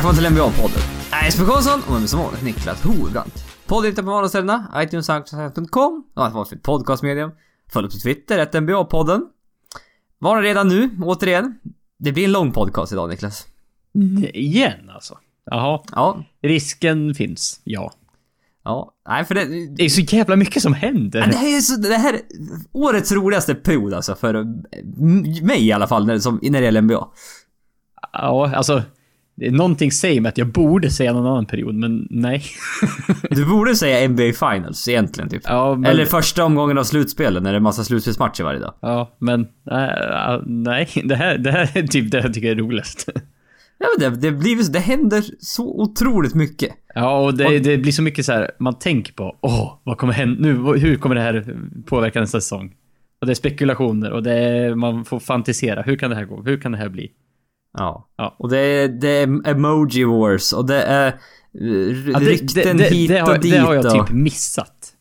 Välkommen till NBA-podden. Jag är Jesper Karlsson och med mig som vanligt Niklas Hovebrant. Podden hittar på vardagsställena, iTunes, Soundcloud.com och allt varsitt podcastmedium. Följ upp på Twitter, ett NBA-podden. Varnar redan nu, återigen. Det blir en lång podcast idag Niklas. Igen alltså? Jaha. Ja. Risken finns, ja. Ja, nej för det... Det är så jävla mycket som händer. Det här är så, det här är årets roligaste period alltså för eh, mig i alla fall när det, som, när det gäller NBA. Ja, alltså. Någonting säger mig att jag borde säga någon annan period, men nej. Du borde säga NBA Finals egentligen typ. Ja, men, Eller första omgången av slutspelet när det är massa slutspelsmatcher varje dag. Ja, men äh, nej. Det här, det här är typ det jag tycker är roligast. Ja men det, det blir det händer så otroligt mycket. Ja, och det, det blir så mycket så här. man tänker på, åh, vad kommer hända nu? Hur kommer det här påverka nästa säsong? Och det är spekulationer och det är, man får fantisera. Hur kan det här gå? Hur kan det här bli? Ja. Ja. Och det är, det är emoji wars och det är eh, Ja, det, rykten det, det, hit det, och har, dit det har jag och... typ missat.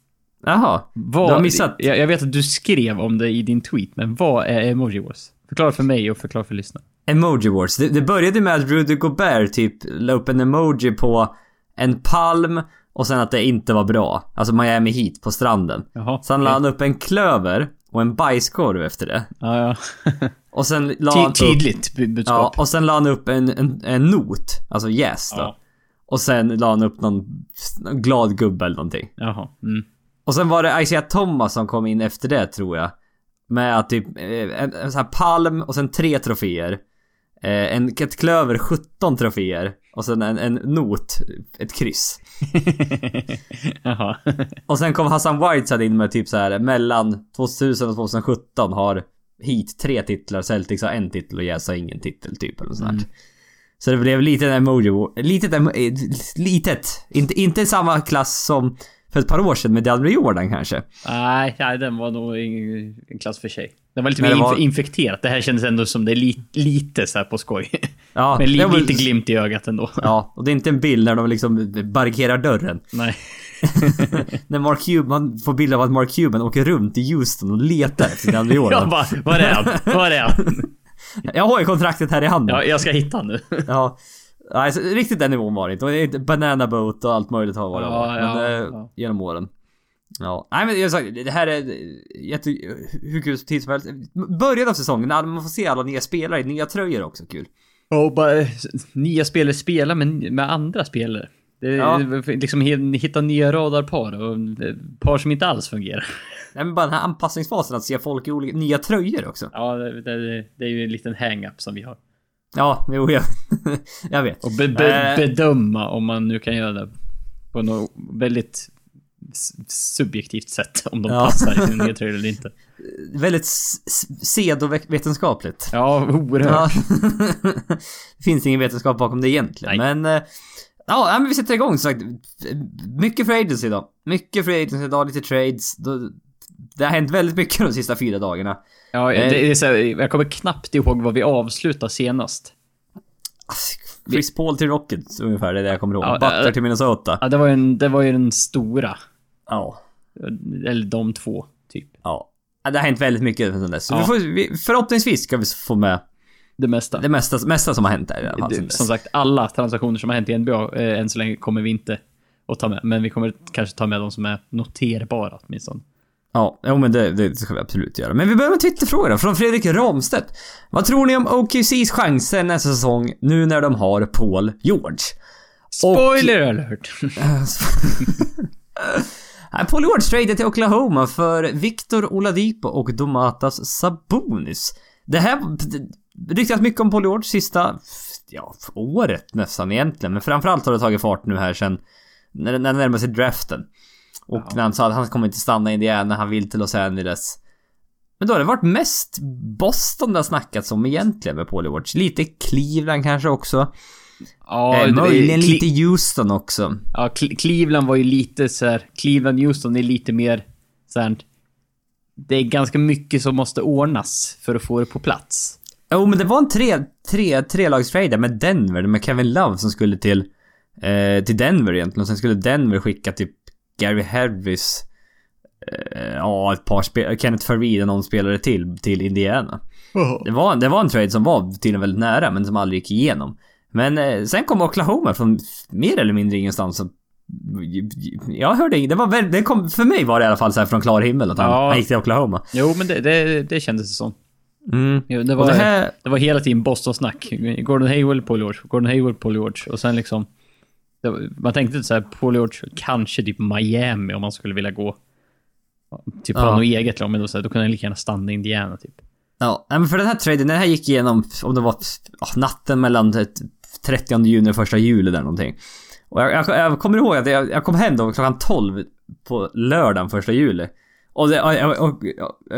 Jaha. Vad, Du har missat? Jag, jag vet att du skrev om det i din tweet, men vad är emoji wars? Förklara för mig och förklara för lyssnarna. Emoji wars. Det, det började med att Rudy Gobert typ la upp en emoji på en palm och sen att det inte var bra. Alltså Miami Heat på stranden. Jaha. Sen la han upp en klöver och en bajskorv efter det. Ja, ja. Och sen la han upp... tydligt bu- Ja, budskap. och sen la han upp en, en, en not. Alltså yes då. Ja. Och sen la han upp någon, glad gubbe eller någonting. Jaha. Mm. Och sen var det Isaiah Thomas som kom in efter det tror jag. Med typ eh, en, en sån här palm och sen tre troféer. Eh, en, ett klöver 17 troféer. Och sen en, en not, ett kryss. Jaha. Och sen kom Hassan Whiteside in med typ så här mellan 2000 och 2017 har Heat tre titlar, Celtics har en titel och Jazz har ingen titel typ eller något sånt Mm. Så det blev lite en emoji litet, eh, litet. Inte, inte samma klass som för ett par år sedan med DeAndre Jordan kanske. nej, nej, den var nog en klass för sig. Den var lite mer var- inf- infekterat. Det här kändes ändå som det är li lite så här på skoj. Ja, Men li var- lite glimt i ögat ändå. Ja, och det är inte en bild när de liksom barrikerar dörren. Nej. när Mark Cuban, man får bild av att Mark Cuban åker runt i Houston och letar efter DeAndre Jordan. bara, var är han? Var är han? Jag har ju kontraktet här i handen. Ja, jag ska hitta han nu. Ja. Nej, så riktigt den nivån var det inte. Banana Boat och allt möjligt har varit. Ja, men, ja, eh, ja. Genom åren. Ja, nej men jag sa, det här är jätte, hur kul tid som helst. Början av säsongen, man får se alla nya spelare i nya tröjor också kul. Och bara eh, nya spelare spela med, med andra spelare. Det, Ja. liksom hitta nya radarpar och eh, par som inte alls fungerar. Nej men bara den här anpassningsfasen att se folk i olika, nya tröjor också. Ja, det, det, det är ju en liten hang-up som vi har. Ja, jo jag, jag vet. Och be, be, Eh. bedöma om man nu kan göra det på något väldigt subjektivt sätt. Om de Ja. passar i sin nya eller inte. Väldigt sedovetenskapligt. Ja, oerhört. Ja. det finns ingen vetenskap bakom det egentligen. Nej. Men... eh, Ja, men vi sätter igång som sagt. Mycket free idag. Mycket free idag, lite trades. Då- Det har hänt väldigt mycket de sista fyra dagarna. Ja, Eh. det är så här, jag kommer knappt ihåg vad vi avslutade senast. Chris Paul till Rockets ungefär, det är det jag kommer ihåg. Ja, Butler till Minnesota. Ja, det var en, det var ju den stora. Ja. Eller de två, typ. Ja. Det har hänt väldigt mycket sen dess. Så Ja. vi får, vi, förhoppningsvis ska vi få med Det mesta. det mesta, mesta som har hänt där i alla fall. sen Det, dess. som sagt, alla transaktioner som har hänt i NBA eh, än så länge kommer vi inte att ta med. Men vi kommer kanske ta med de som är noterbara åtminstone. Ja, jo men det, det ska vi absolut göra. Men vi börjar med Twitterfrågor då, från Fredrik Ramstedt. Vad tror ni om OKCs chanser nästa säsong, nu när de har Paul George? Spoiler alert! Nej, Paul George traded till Oklahoma för Victor Oladipo och Domatas Sabonis. Det här ryktas mycket om Paul George sista, ja, året nästan egentligen. Men framförallt har det tagit fart nu här sen, när det närmar sig draften. Och när han sa att han kommer inte stanna i Indiana, han vill till Los Angeles. Men då har det varit mest Boston det har snackats om egentligen med Paul George. Lite Cleveland kanske också. Ja, eh, möjligen Cle- lite Houston också. Ja, Cle- Cleveland var ju lite så här. Cleveland Houston är lite mer så här. Det är ganska mycket som måste ordnas för att få det på plats. Jo, men det var en tre, tre, trelagstrade med Denver, med Kevin Love som skulle till, eh, till Denver egentligen. Och sen skulle Denver skicka typ Gary Harris, eh, ja, ett par spelare, Kenneth Farid och någon spelare till, till Indiana. Det var, det var en trade som var till och väldigt nära, men som aldrig gick igenom. Men eh, sen kom Oklahoma från mer eller mindre ingenstans. Så, jag hörde inget. Det var väl, det kom, för mig var det i alla fall så här från klar himmel att han, Ja. han gick till Oklahoma. Jo, men det, det, det kändes det som. Mm. Jo, Det var, det det, här, var hela tiden Boston-snack. Gordon Hayward, Paul George. Gordon Hayward, Paul George. Och sen liksom... Man tänkte så här, Paul George, kanske typ Miami om man skulle vilja gå. Typ ha Ja. något eget lag, men då, så här, då kunde han lika gärna stanna i Indiana typ. Ja, men för den här traden, den här gick igenom, om det var ja, natten mellan det 30 juni och 1 juli där någonting. Och jag, jag, jag kommer ihåg att jag, jag kom hem då klockan 12 på lördagen 1 juli. Och, det, och, och,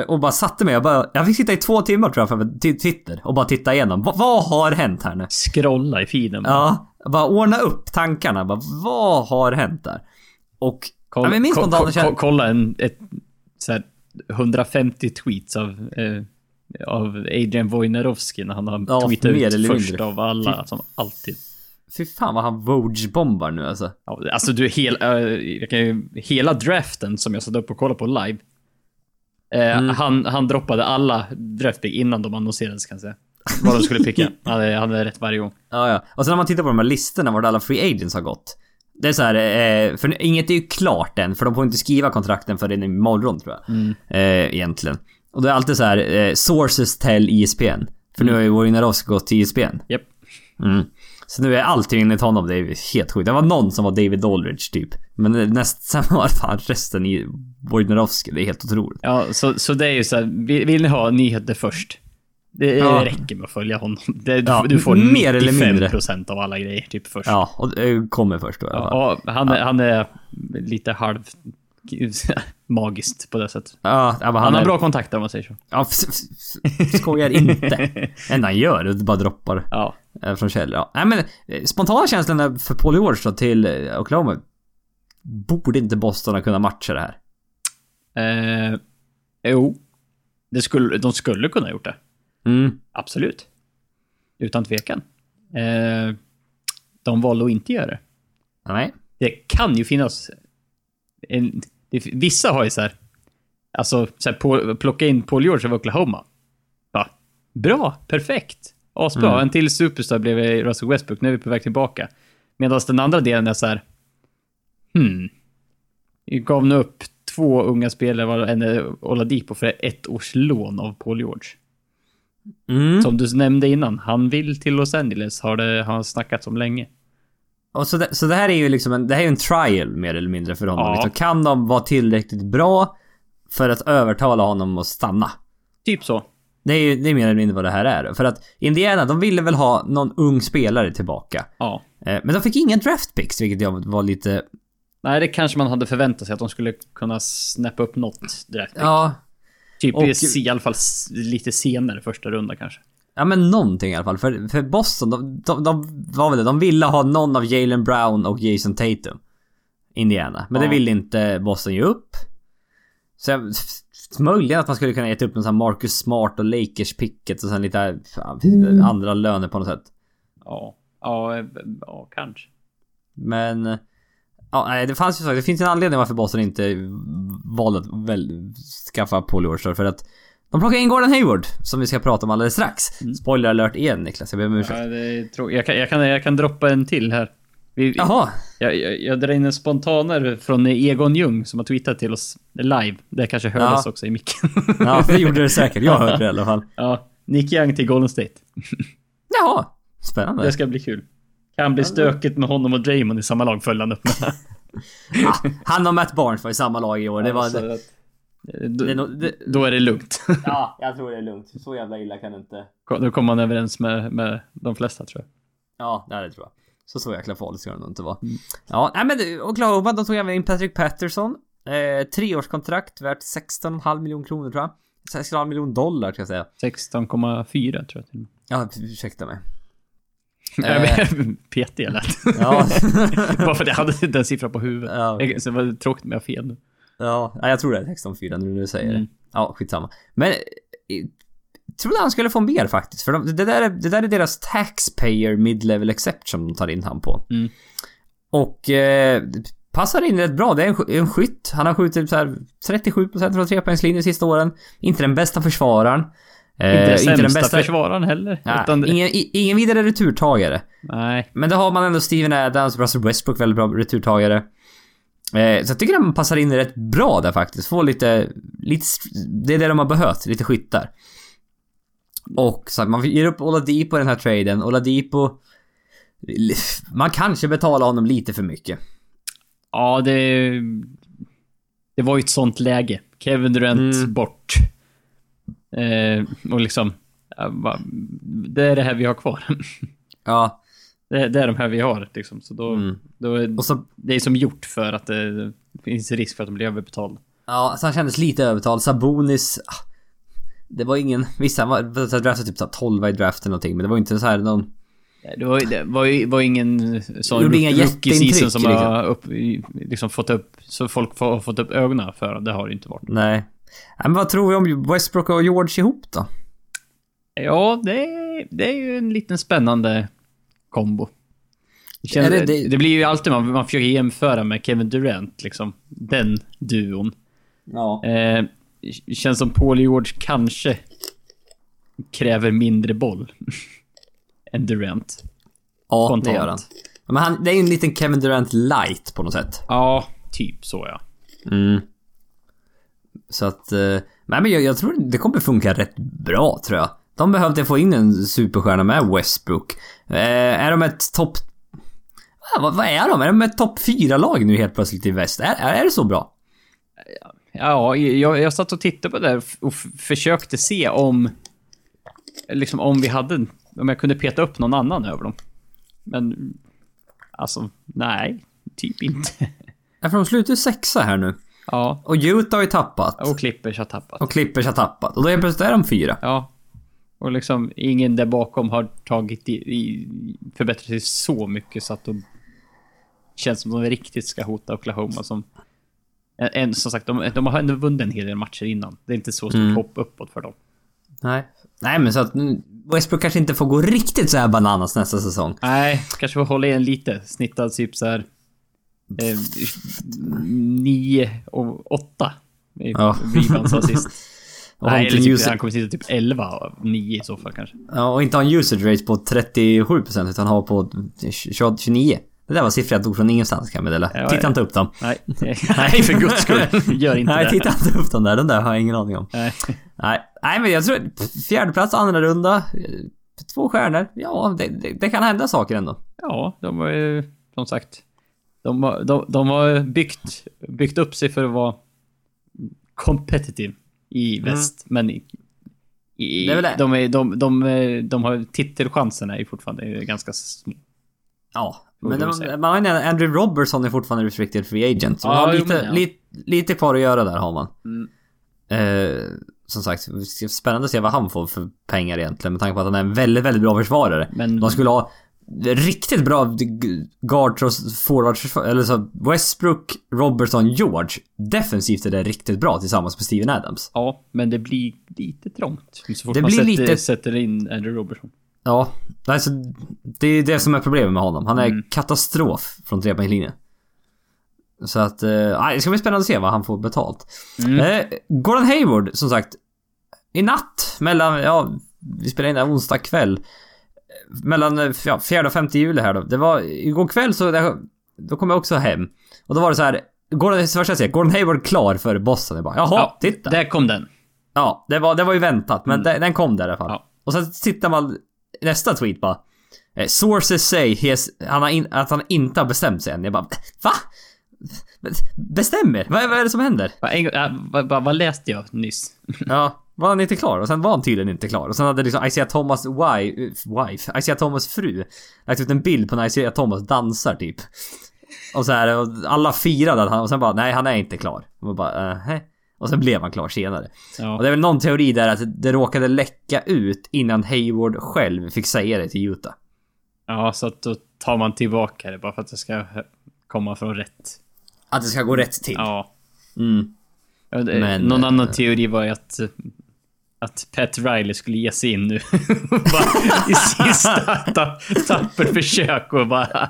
och, bara satte mig, jag, bara, jag fick sitta i två timmar tror jag för t- Twitter och bara titta igenom. Va, vad har hänt här nu? Scrolla i feeden. Ja, bara ordna upp tankarna. Bara, vad har hänt där? Och... Kolla, ja, men min spontana ko- ko- kolla en, ett, så här, 150 tweets av, eh, av Adrian Wojnarowski när han har Ja, tweetat ut först mindre. av alla, som alltid. Fy fan vad han Vogue-bombar nu alltså. Ja, alltså du, hel, ju, hela draften som jag satt upp och kollade på live. Eh, Mm. han, han droppade alla draftpick innan de annonserades kan jag säga. Vad de skulle picka. Han hade, han hade rätt varje gång. Ja, ja. Och sen när man tittar på de här listorna vart alla free agents har gått. Det är så här, eh, för inget är ju klart än, för de får inte skriva kontrakten förrän imorgon tror jag. Eh, egentligen. Och det är alltid så här, eh, sources tell ESPN. För nu har ju Wojnarowski gått till E ESPN. Japp. Mm. Så nu är allting enligt honom, det är helt sjukt. Det var någon som var David Aldridge typ. Men näst, sen var fan resten i Wojnarowski. Det är helt otroligt. Ja, så, så det är ju så här, vill, vill ni ha nyheter först? Det Ja. räcker med att följa honom. Det, du, Ja, du får mer eller mindre. 95% av alla grejer typ först. Ja, och kommer först då i alla fall. Ja, han, är, han är lite halv magiskt på det sättet. Ja, Han, han, har är, bra kontakter om man säger så. Ja, skojar inte. Det enda han gör är att bara droppar Ja. Eh, från källor. Ja. Nej men eh, spontana känslan för Paul George då till eh, Oklahoma. Borde inte Boston ha kunnat matcha det här? Eh, jo. Det skulle, de skulle kunna ha gjort det. Mm. Absolut. Utan tvekan. Eh, de valde att inte göra det. Nej. Det kan ju finnas... En, det, vissa har ju så här... Alltså, så här, på, plocka in Paul George av Oklahoma. Va? Bra, perfekt. Asbra. Mm. En till superstar blev Russell Westbrook. Nu är vi på väg tillbaka. Medan den andra delen är så här... Hmm. Vi gav nu upp två unga spelare, var en Oladipo, för ett års lån av Paul George. Mm. Som du nämnde innan, han vill till Los Angeles, har det har han snackat om länge. Och så, det, så det här är ju liksom en, det här är en trial mer eller mindre för honom. Ja. Liksom, kan de vara tillräckligt bra för att övertala honom att stanna? Typ så. Det är ju det är mer eller mindre vad det här är. För att Indiana, de ville väl ha någon ung spelare tillbaka. Ja. Eh, Men de fick inga draft picks, vilket jag var lite... Nej, det kanske man hade förväntat sig att de skulle kunna snappa upp något direkt. Ja, typ och- i, alla fall lite senare första runda kanske. Ja men någonting i alla fall. För, för Boston, de, de, de var väl det. De ville ha någon av Jalen Brown och Jason Tatum. Indiana. Men Ja. det ville inte Boston ge upp. Så jag, möjligen att man skulle kunna gett upp någon sån här Marcus Smart och Lakers picket och sen lite ja, andra löner på något sätt. Ja. Ja, eh, ja kanske. Men... Ja, nej, det fanns ju så. Det finns en anledning varför Boston inte valde att väl, skaffa Paul George För att de plockade in Gordon Hayward, som vi ska prata om alldeles strax. Spoiler alert igen Niklas, jag ber om ursäkt. Ja, det är jag, kan, jag, kan, jag kan droppa en till här. Vi, Jaha. jag, jag, jag drar in en spontaner från Egon Ljung som har tweetat till oss live. Det kanske hördes Ja. också i micken. Ja, det gjorde det säkert. Jag hörde det i alla fall. ja. Nick Young till Golden State. Jaha. Spännande. Det ska bli kul. Kan bli stökigt med honom och Draymond i samma lag följde han upp med. Han och Matt Barnes var i samma lag i år. Det var... Så Det, att- då, det, är nog- det, då är det lugnt. ja, jag tror det är lugnt. Så jävla illa kan det inte... Då kommer man överens med, med de flesta tror jag. Ja, det tror jag. Så så jäkla farligt ska det nog inte vara. Ja, nej men det- Oklahoma, de tog även in Patrick Patterson. Eh, treårskontrakt värt 16,5 miljoner kronor tror jag. 16,5 miljoner dollar ska jag säga. 16,4 tror jag till och med. Ja, ursäkta mig. Eh. Petig jag lät. Ja. Bara för att jag hade den siffran på huvudet. Ja. Det var tråkigt med fel nu. Ja, jag tror det är 16,4 nu när du säger Mm. det. Ja, skitsamma. Men... Trodde han skulle få mer faktiskt. För de, det, där är, det där är deras taxpayer mid-level exception de tar in han på. Mm. Och... Eh, passar in rätt bra. Det är en, en skytt. Han har skjutit så här 37% från trepoängslinjen sista åren. Inte den bästa försvararen. Eh, Inte den inte sämsta den bästa... försvararen heller. Ja, utan, ingen, ingen vidare returtagare. nej. Men då har man ändå Steven Adams, Russell Westbrook, väldigt bra returtagare. Eh, så jag tycker att man passar in rätt bra där faktiskt. Få lite, lite... Det är det de har behövt, lite skyttar. Och så att man ger upp Oladipo i den här traden. Oladipo... Man kanske betalar honom lite för mycket. Ja, det... Det var ju ett sånt läge. Kevin Durant Mm. bort. Eh, och liksom... Det är det här vi har kvar. Ja. Det, det är de här vi har liksom. Så då... Mm. då är, Och så... det är som gjort för att det finns risk för att de blir överbetalda. Ja, så han kändes lite övertalad. Sabonis... ah, Det var ingen... Vissa var så draftade typ så här 12 i draften eller någonting, men det var inte så här någon... Det var, det var, ju- var ingen sån rookie season som liksom. har upp, liksom fått upp, så folk har fått upp ögonen för. Det har det inte varit. Nej. Men vad tror vi om Westbrook och George ihop då? Ja, det, det är ju en liten spännande kombo. Är det- det, det- blir ju alltid man, man försöker jämföra med Kevin Durant, liksom. Den duon. Ja. Eh, känns som Paul George kanske kräver mindre boll än Durant. Ja, Spontant. det gör han. Men han, det är ju en liten Kevin Durant light på något sätt. Ja, typ så ja. Mm. Så att... Eh, nej men jag, jag tror det kommer funka rätt bra tror jag. De behövde få in en superstjärna med Westbrook. Eh, är de ett topp... Ah, vad, vad är de? Är de ett topp 4-lag nu helt plötsligt i väst? Är, är det så bra? Ja, jag, jag satt och tittade på det där och försökte se om... Liksom om vi hade... Om jag kunde peta upp någon annan över dem. Men... Alltså, nej. Typ inte. Ja, för de slutar ju sexa här nu. Ja. Och Utah har ju tappat. Och Clippers har tappat. Och Clippers har tappat. Och då helt plötsligt är de fyra. Ja. Och liksom ingen där bakom har tagit i, i förbättrat sig så mycket så att de känns som de riktigt ska hota Oklahoma som... En, som sagt, de, de har ändå vunnit en hel del matcher innan. Det är inte så stort Mm. hopp uppåt för dem. Nej. Nej men så att mm, Westbrook kanske inte får gå riktigt så här bananas nästa säsong. Nej, kanske får hålla igen lite. Snittad typ så här... Eh, nio och åtta. Ja. rebounds assist. Nej, eller typ, user- han kommer sitta typ 11 av 9 i så fall kanske. Ja, och inte ha en usage rate på 37% utan ha på 20 29. Det där var siffror jag tog från ingenstans kan jag meddela. Ja, titta ja. inte upp dem. Nej, nej för guds skull. Gör inte Nej, det. titta inte upp dem där. Den där har jag ingen aning om. Nej. Nej, nej men jag tror... Fjärde plats, andra runda. Två stjärnor. Ja, det, det, det kan hända saker ändå. Ja, de var ju som sagt... De har, de, de har byggt, byggt upp sig för att vara competitive i väst, men i, i, Mm. Det är väl det. de, är, de, de, är- de har titelchanserna är fortfarande ganska små. Ja. Men säga. man har ju Andrew Robertson är fortfarande restricted free agent. Så Ja, man har lite, men lite, lite kvar att göra där har man. Mm. Eh, som sagt, spännande att se vad han får för pengar egentligen med tanke på att han är en väldigt, väldigt bra försvarare. Men De skulle ha riktigt bra g- guards och forwards, eller så Westbrook, Robertson, George. Defensivt är det riktigt bra tillsammans med Steven Adams. Ja, men det blir lite trångt. Så fort Det man blir sätter, lite- sätter in Andrew Robertson. Ja, alltså, det är det som är problemet med honom. Han är Mm. katastrof från trepoängslinjen. Så att, eh, det ska bli spännande att se vad han får betalt. Mm. Eh, Gordon Hayward, som sagt. I natt, mellan, ja, vi spelar in det onsdag kväll. Mellan ja, 4 och 5 juli här då. Det var, igår kväll så, då kom jag också hem. Och då var det så här, Gordon, först jag säger, Gordon Hayward klar för Boston. Jag bara, jaha, Ja, titta. Där kom den. Ja, det var, det var ju väntat, men Mm. den, den kom där i alla fall. Ja. Och sen tittar man nästa tweet bara. eh, Sources say has, han har in, att han inte har bestämt sig än. Jag bara, va? Bestämmer? Vad, vad är det som händer? Va, en, gång- ja, va, va, vad läste jag nyss? Ja, var han inte klar? Och sen var han tydligen inte klar. Och sen hade liksom Isaiah Thomas wife, Isaiah Thomas fru lagt ut en bild på när Isaiah Thomas dansar typ. Och så här, och alla firade att han, och sen bara, nej han är inte klar. Och bara, uh, Och sen blev han klar senare. Ja. Och det är väl någon teori där att det råkade läcka ut innan Hayward själv fick säga det till Utah. ja, så att då tar man tillbaka det bara för att det ska komma från rätt. Att det ska gå rätt till. Ja. Mm. Ja, det- Men, Någon eh, annan teori var ju att... att Pat Riley skulle ge sig in nu. bara, I sista ta, tappert försök och bara...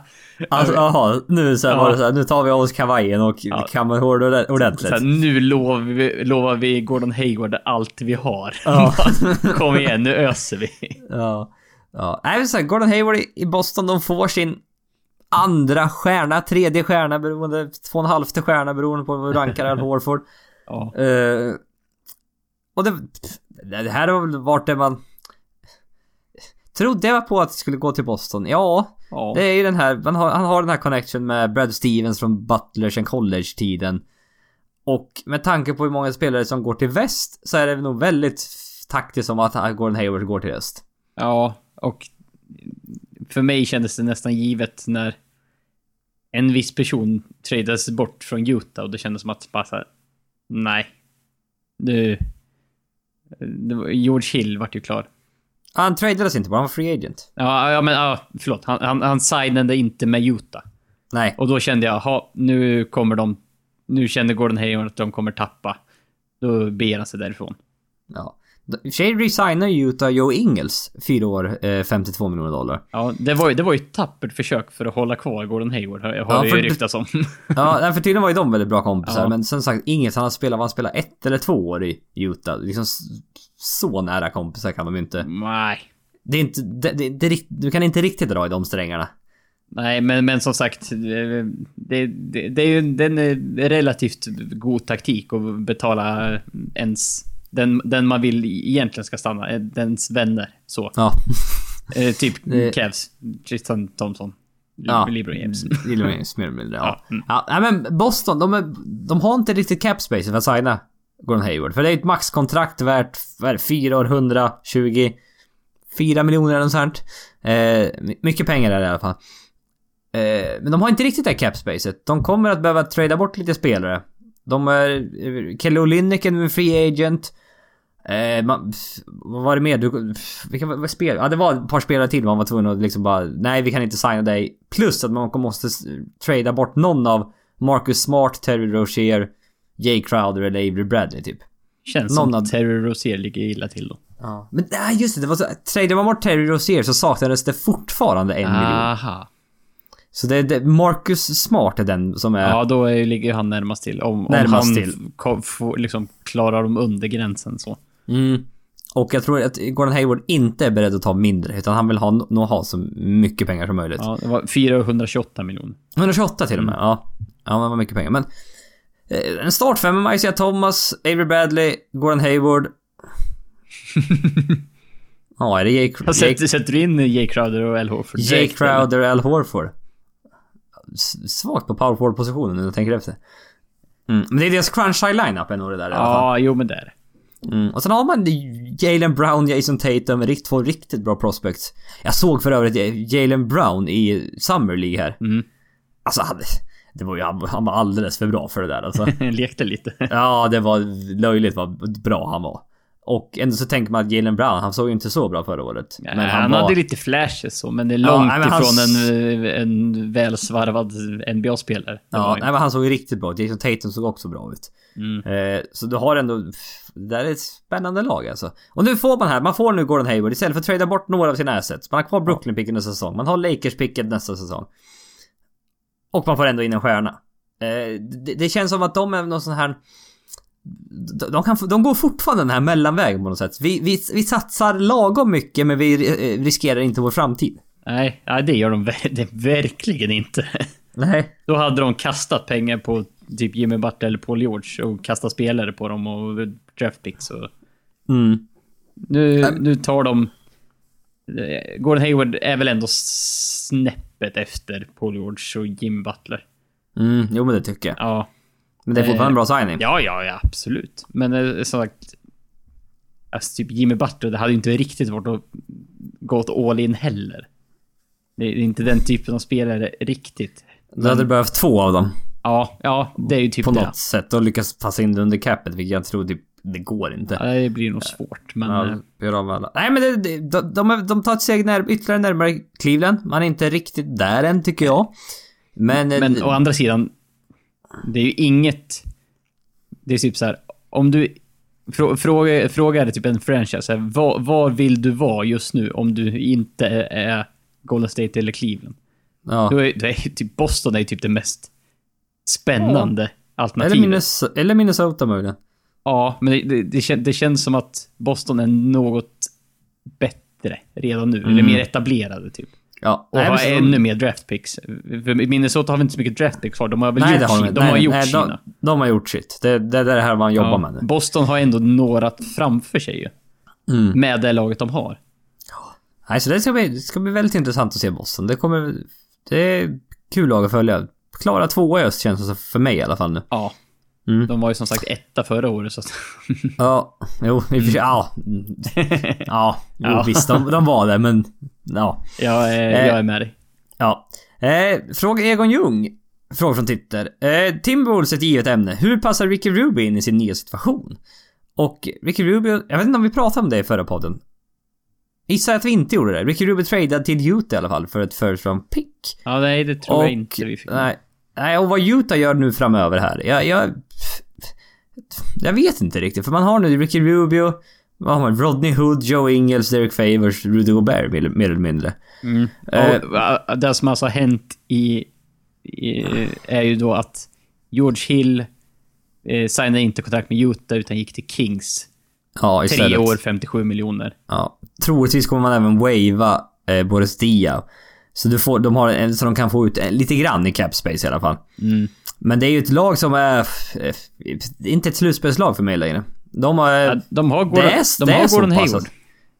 Alltså, jaha, nu så här Ja. var det så här, nu tar vi av oss kavajen och Ja. kammar hår orda- ordentligt. Så här, nu lovar vi, lovar vi Gordon Hayward allt vi har. Ja. Kom igen, nu öser vi. Ja. Ja. Nej, så här, Gordon Hayward i- Boston, de får sin andra stjärna, tredje stjärna beroende, två och en halvte stjärna beroende på hur rankar Al Horford. Ja. Eh, och det, det här har väl varit det man... Trodde jag på att det skulle gå till Boston? Ja, ja. det är ju den här, man har, han har den här connection med Brad Stevens från Butler sen college-tiden. Och med tanke på hur många spelare som går till väst så är det nog väldigt taktiskt som att Gordon Hayward går till öst. Ja, och för mig kändes det nästan givet när en viss person tradades bort från Utah och det kändes som att bara så här, nej. Var- George Hill vart ju klar. Han tradades inte bara, han var free agent. Ja, ja men ja, förlåt. Han, han, han signade inte med Utah. Nej. Och då kände jag, ha nu kommer de... Nu känner Gordon Hayward att de kommer tappa. Då beger han sig därifrån. Ja. I och för sig resignar Utah Joe Ingles, fyra år, eh, 52 miljoner dollar. Ja, det var, ju- det var ju ett tappert försök för att hålla kvar Gordon Hayward, har, har Ja, det ju ryktats om. Ja, för tydligen var ju de väldigt bra kompisar, Ja. men som sagt, Ingles han har spelat, han spelat ett eller två år i Utah. Liksom så nära kompisar kan de ju inte. Nej. Det är inte, det, det, det, du kan inte riktigt dra i de strängarna. Nej, men, men som sagt, det, det, det, det är ju är relativt god taktik att betala ens... Den, den man vill egentligen ska stanna, eh, dens vänner. Så. Ja. Eh, typ Cavs, Tristan Thompson, Ja. LeBron James. Gillar man ju mer eller mindre, ja. Ja, mm. ja. nej, men Boston, de, är, de har inte riktigt cap space för att signa Gordon Hayward. För det är ett maxkontrakt värt, vad är det, 4 år, 120... 4 miljoner eller något sånt. Eh, my- mycket pengar är det i alla fall. Eh, men de har inte riktigt det cap spacet. De kommer att behöva trada bort lite spelare. De är... Kelly Olynyk är nu en free agent. Eh, man, vad var det mer? Du, vilka var, spel? Ja, det var ett par spelare till man var tvungen att liksom bara... Nej, vi kan inte signa dig. Plus att man måste trada bort någon av Marcus Smart, Terry Rozier, Jay Crowder eller Avery Bradley typ. Känns Någon som av- att Terry Rozier ligger illa till då. Ja. Men nej, just det. Det var så... Tradar man bort Terry Rozier så saknades det fortfarande en miljon. Aha. Så det är det, Marcus Smart är den som är... Ja, då är, ligger han närmast till. Om, om Närmast han till. Liksom, klarar de under gränsen så. Mm. Och jag tror att Gordon Hayward inte är beredd att ta mindre, utan han vill ha, nog ha så mycket pengar som möjligt. Ja, det var 428 miljoner. 128 till och med, ja. Ja, men det var mycket pengar. Men... Eh, en startfemma med Isaiah Thomas, Avery Bradley, Gordon Hayward. Ja, är det Jake, Jake, sätter, sätter du in Jay Crowder och Al Horford Jake? Crowder, Al Horford? Svagt på power forward-positionen när jag tänker efter. Mm. Men det är deras crunch high lineup är nog det där i alla fall. Ja, jo men det är det. Mm. Och sen har man Jalen Brown, Jason Tatum, rikt, två riktigt bra prospects. Jag såg för övrigt Jalen Brown i Summer League här. Mm. Alltså han, det var ju, han, han var alldeles för bra för det där alltså. Lekte lite. Ja, det var löjligt vad bra han var. Och ändå så tänker man att Jalen Brown, han såg ju inte så bra förra året. Men han, hade lite flashes så, men det är Ja, långt nej, men ifrån hans- en, en välsvarvad NBA-spelare. Var Ja, han nej, men han såg ju riktigt bra ut. Jason Tatum såg också bra ut. Mm. Eh, så du har ändå... Det där är ett spännande lag alltså. Och nu får man här, man får nu Gordon Hayward istället för att trada bort några av sina assets. Man har kvar Brooklyn-picken nästa säsong. Man har Lakers-picket nästa säsong. Och man får ändå in en stjärna. Eh, det, det känns som att de är någon sån här... De, kan, de går fortfarande den här mellanvägen på något sätt. Vi, vi, vi satsar lagom mycket men vi eh, riskerar inte vår framtid. Nej, nej, det gör de det verkligen inte. Nej. Då hade de kastat pengar på typ Jimmy Butler eller Paul George och kastat spelare på dem och draftpicks och... Mm. Nu, nu tar de... Gordon Hayward är väl ändå snäppet efter Paul George och Jimmy Butler. Mm, jo men det tycker jag. Ja. Men det är fortfarande en bra signing. Ja, ja, ja, absolut. Men eh, som sagt... Alltså typ Jimmy Butler, det hade inte riktigt varit att gå åt all in heller. Det är inte den typen av spelare riktigt. Du hade behövt två av dem. Ja, ja, det är ju typ på det. något sätt och lyckas passa in det under capet, vilket jag tror typ, det går inte. Ja, det blir nog svårt, men... eh, Ja, gör av alla. Nej men det, det, de, de, de tar ett steg när, ytterligare närmare Cleveland. Man är inte riktigt där än tycker jag. Men... eh, Men å andra sidan, det är ju inget... Det är typ så här, om du Frå, fråga, fråga är typ en franchise. här, Var, var vill du vara just nu om du inte är Golden State eller Cleveland? Ja. Då är, då är typ Boston är ju typ det mest spännande Eller, alternativet. Minnesota, eller Minnesota möjligen. Ja, men det, det, det, kän, det känns som att Boston är något bättre redan nu. Eller Mm. mer etablerade typ. Ja. Och Nej, men så- ännu mer draft picks. För Minnesota har väl inte så mycket draft picks kvar. De har väl Nej, gjort, har de de har nej, gjort nej, sina. de, de har gjort sitt. Det, det, är det här man jobbar Ja, med nu. Boston har ändå några framför sig ju. Mm. Med det laget de har. Nej, så det ska, bli, det ska bli väldigt intressant att se Boston. Det kommer... Det är kul lag att följa. Klara tvåa i öst känns det som för mig i alla fall nu. Ja. Mm. De var ju som sagt etta förra året så att... Ja, jo, i och för sig, ja. Mm. Ja, jo, Ja. visst, de, de var det, men... Ja. jag, är, Eh. jag är med dig. Ja. Eh, fråga Egon Ljung. Fråga från Twitter. Eh, Timberwolves är ett givet ämne. Hur passar Ricky Rubio in i sin nya situation? Och Ricky Rubio, jag vet inte om vi pratade om det i förra podden. Gissar att vi inte gjorde det. Ricky Rubio tradad till Utah i alla fall för ett first round pick. Ja, nej, det tror och, jag inte vi fick. Nej, nej, och vad Utah gör nu framöver här. Jag, jag... Jag vet inte riktigt, för man har nu Ricky Rubio, vad har man? Rodney Hood, Joe Ingles, Derek Favors, Rudy Gobert mer, eller mindre. Mm. Eh. Och, äh, det som alltså har hänt i, i... Är ju då att George Hill eh, signade inte kontrakt med Utah utan gick till Kings. Ja, istället. Tre år, 57 miljoner. Ja. Troligtvis kommer man även wava eh, Boris Dia. Så, du får, de har en, så de kan få ut en, lite grann i cap space i alla fall. Mm. Men det är ju ett lag som är... inte ett slutspelslag för mig längre. De har... Ja, de har Gordon, det är, de det har så Gordon Hayward.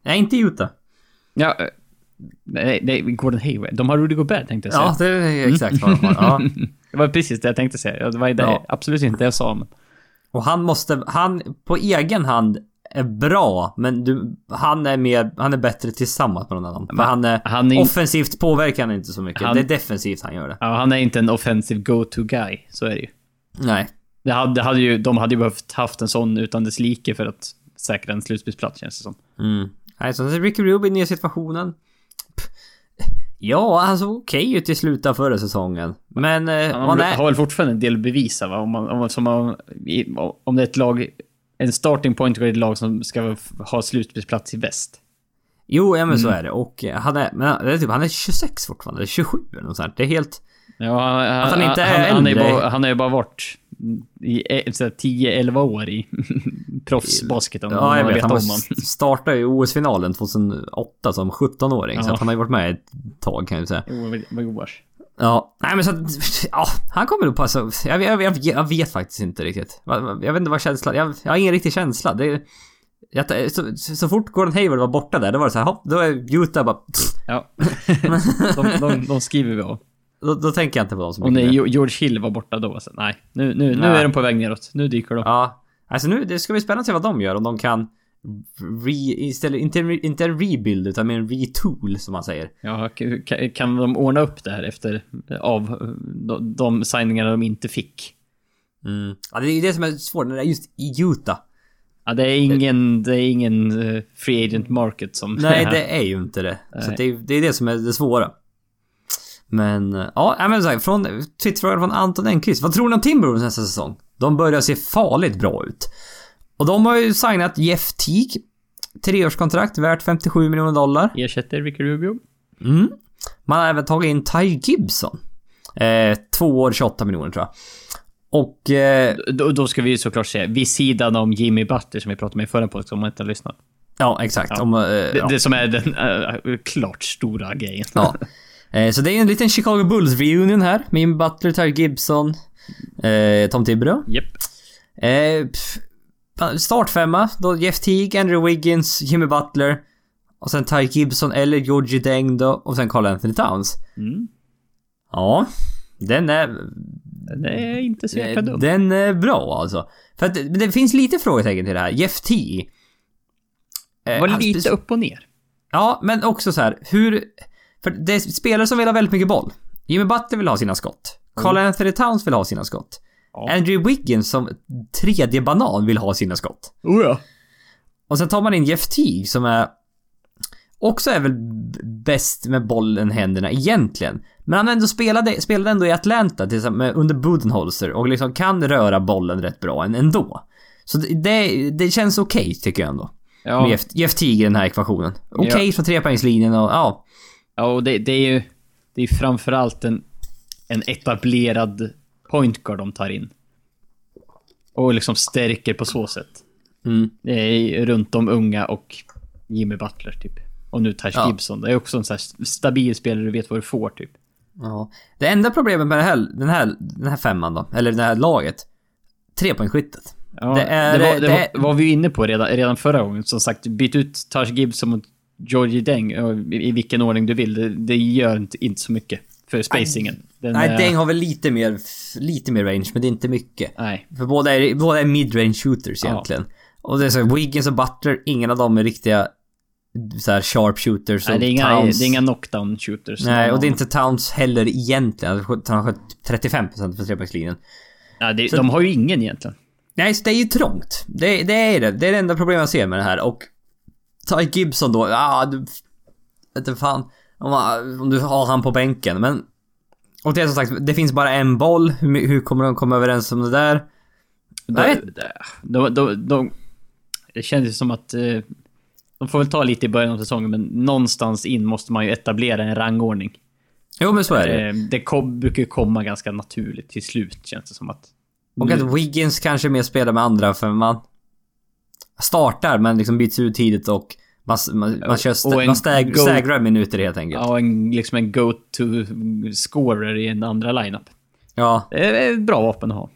Nej, inte Utah. Ja, eh, nej, nej, Gordon Hayward. De har Rudy Gobert tänkte jag säga. Ja, det är exakt vad de har. Ja. Det var precis det jag tänkte säga. Det var det, Ja. absolut inte det jag sa. Men. Och han måste... Han på egen hand är bra, men du, han är mer... Han är bättre tillsammans med någon annan. För han är... han är in- offensivt påverkar han inte så mycket. Han- Det är defensivt han gör det. Ja, han är inte en offensive go-to guy. Så är det ju. Nej. Det hade, det hade ju. De hade ju behövt haft en sån utan dess like för att säkra en slutspelsplats känns det som. Mm. Nej, så Ricky Rubio i nya situationen. Pff. Ja, han såg okej ut i slutet av förra säsongen. Men... Eh, Han är, har väl fortfarande en del att bevisa va? Om, man, om, som man, om det är ett lag, en starting point i ett lag som ska ha slutspelsplats i väst. jo, ja men så Mm. är det. Och eh, han är... Men han är, typ, han är 26 fortfarande. Eller 27 eller något sånt. Det är helt... Ja, han, Att han inte är han, han, är ju äldre. bara, han bara varit i eh, så här 10-11 år i proffsbasket. Om Ja, jag vet. Han startade i OS-finalen 2008 som 17-åring. Så Ja. att han har ju varit med ett tag kan jag säga. Jo. Ja, nej men så att, ja, han kommer nog passa. Jag, jag, jag, jag vet faktiskt inte riktigt. Jag, vet inte vad känslan, jag, jag har ingen riktig känsla. Det, jag, så, så fort Gordon Hayward var borta där, då var det så här, hopp, då är Utah bara... Ja. de, de, de skriver vi av. Då, då tänker jag inte på dem så Och mycket. mer. Jo- George Hill var borta då, så nej. Nu, nu, nu Nej. är de på väg neråt. Nu dyker de. Ja. Alltså nu, det ska bli spännande att se vad de gör. Om de kan re, istället, inte, inte en rebuild utan mer en retool som man säger. Ja, ka- kan de ordna upp det här efter av de, de signingarna de inte fick? Mm. Ja, det är det som är svårt när det är just i Utah. Ja, det är ingen, det är ingen eh, free agent market som... Nej, det är ju inte det. Så Nej. det, är, det är det som är det svåra. Men, eh, ja, men så här, från Twitterfrågan från Anton Enqvist. Vad tror ni om Timberwolves nästa säsong? De börjar se farligt bra ut. Och de har ju signat Jeff Teague. Treårskontrakt värt 57 miljoner dollar. Ersätter Ricky Rubio. Mm. Man har även tagit in Ty Gibson. Eh, två år, 28 miljoner tror jag. Och... Eh, Då, då ska vi ju såklart säga, vid sidan om Jimmy Butler som vi pratade med i förra podden, om man inte har lyssnat. ja, exakt. Ja. Om, eh, Det, ja. det som är den eh, klart stora grejen. Ja. Eh, Så det är en liten Chicago Bulls reunion här. Jimmy Butler, Ty Gibson, eh, Tom Thibodeau. Japp. Eh, startfemma. Då Jeff Teague, Andrew Wiggins, Jimmy Butler. Och sen Ty Gibson eller Georgie Deng då. Och sen Carl Anthony Towns. Mm. Ja. Den är... Det är inte så jäkla dumt. Den är bra alltså. För att det, det finns lite frågetecken till det här. Jeff T. Var lite upp och ner. Ja, men också så här, hur... För det är spelare som vill ha väldigt mycket boll. Jimmy Butler vill ha sina skott. Carl Anthony Towns vill ha sina skott. Ja. Andrew Wiggins som tredje banan vill ha sina skott. Oh ja. Och sen tar man in Jeff Teague som är... Också är väl bäst med bollen i händerna egentligen. Men han ändå spelade, spelade ändå i Atlanta tillsammans under Budenholzer och liksom kan röra bollen rätt bra än- ändå. Så det, det, känns okej tycker jag ändå. Ja, Med Jeff, Jeff Teague i den här ekvationen. Okej Ja. från trepoängslinjen och ja. Ja och det, det är ju det är framförallt en, en etablerad point guard de tar in. Och liksom stärker på så sätt. Mm. Det är runt de unga och Jimmy Butler typ. Och nu Taj Ja. Gibson. Det är också en sån här stabil spelare, du vet vad du får typ. ja. Det enda problemet med här, den, här, den här femman då, eller det här laget. Trepoängsskyttet. Ja, Det är- det, var, det, det är- var, var vi inne på redan, redan förra gången. Som sagt, byt ut Taj Gibson mot Georgie Deng i, vilken ordning du vill. Det, det gör inte, inte så mycket för spacingen. Den Nej, är- Deng har väl lite mer, lite mer range, men det är inte mycket. Nej. För båda är, båda är mid-range shooters Ja. egentligen. Och det är så Wiggins och Butler, ingen av dem är riktiga så här sharp shooters. Nej, det är inga, Towns. det är inga knockdown shooters. Nej, och det är inte Towns heller egentligen. Han har skött 35% för trepoängslinjen. Nej, det, de har ju ingen egentligen. Nej, så det är ju trångt. Det, det är det. Det är det enda problemet jag ser med det här. Och Ty Gibson då, ja du... Vet inte fan. Om, du har han på bänken, men... Och det är som sagt, det finns bara en boll. Hur, hur kommer de komma överens om det där? Nej. De, de, de, de, det känns ju som att... eh, De får väl ta lite i början av säsongen, men någonstans in måste man ju etablera en rangordning. Jo, men så är det. Eh, Det kom, brukar komma ganska naturligt till slut, känns det som att... Och att Wiggins kanske mer spelar med andra för man startar men liksom byts ut tidigt och man, man, man, kör st- man stag, stagrar minuter helt enkelt. Ja, en, liksom en go-to-scorer i en andra lineup. Ja. Det är ett bra vapen att ha.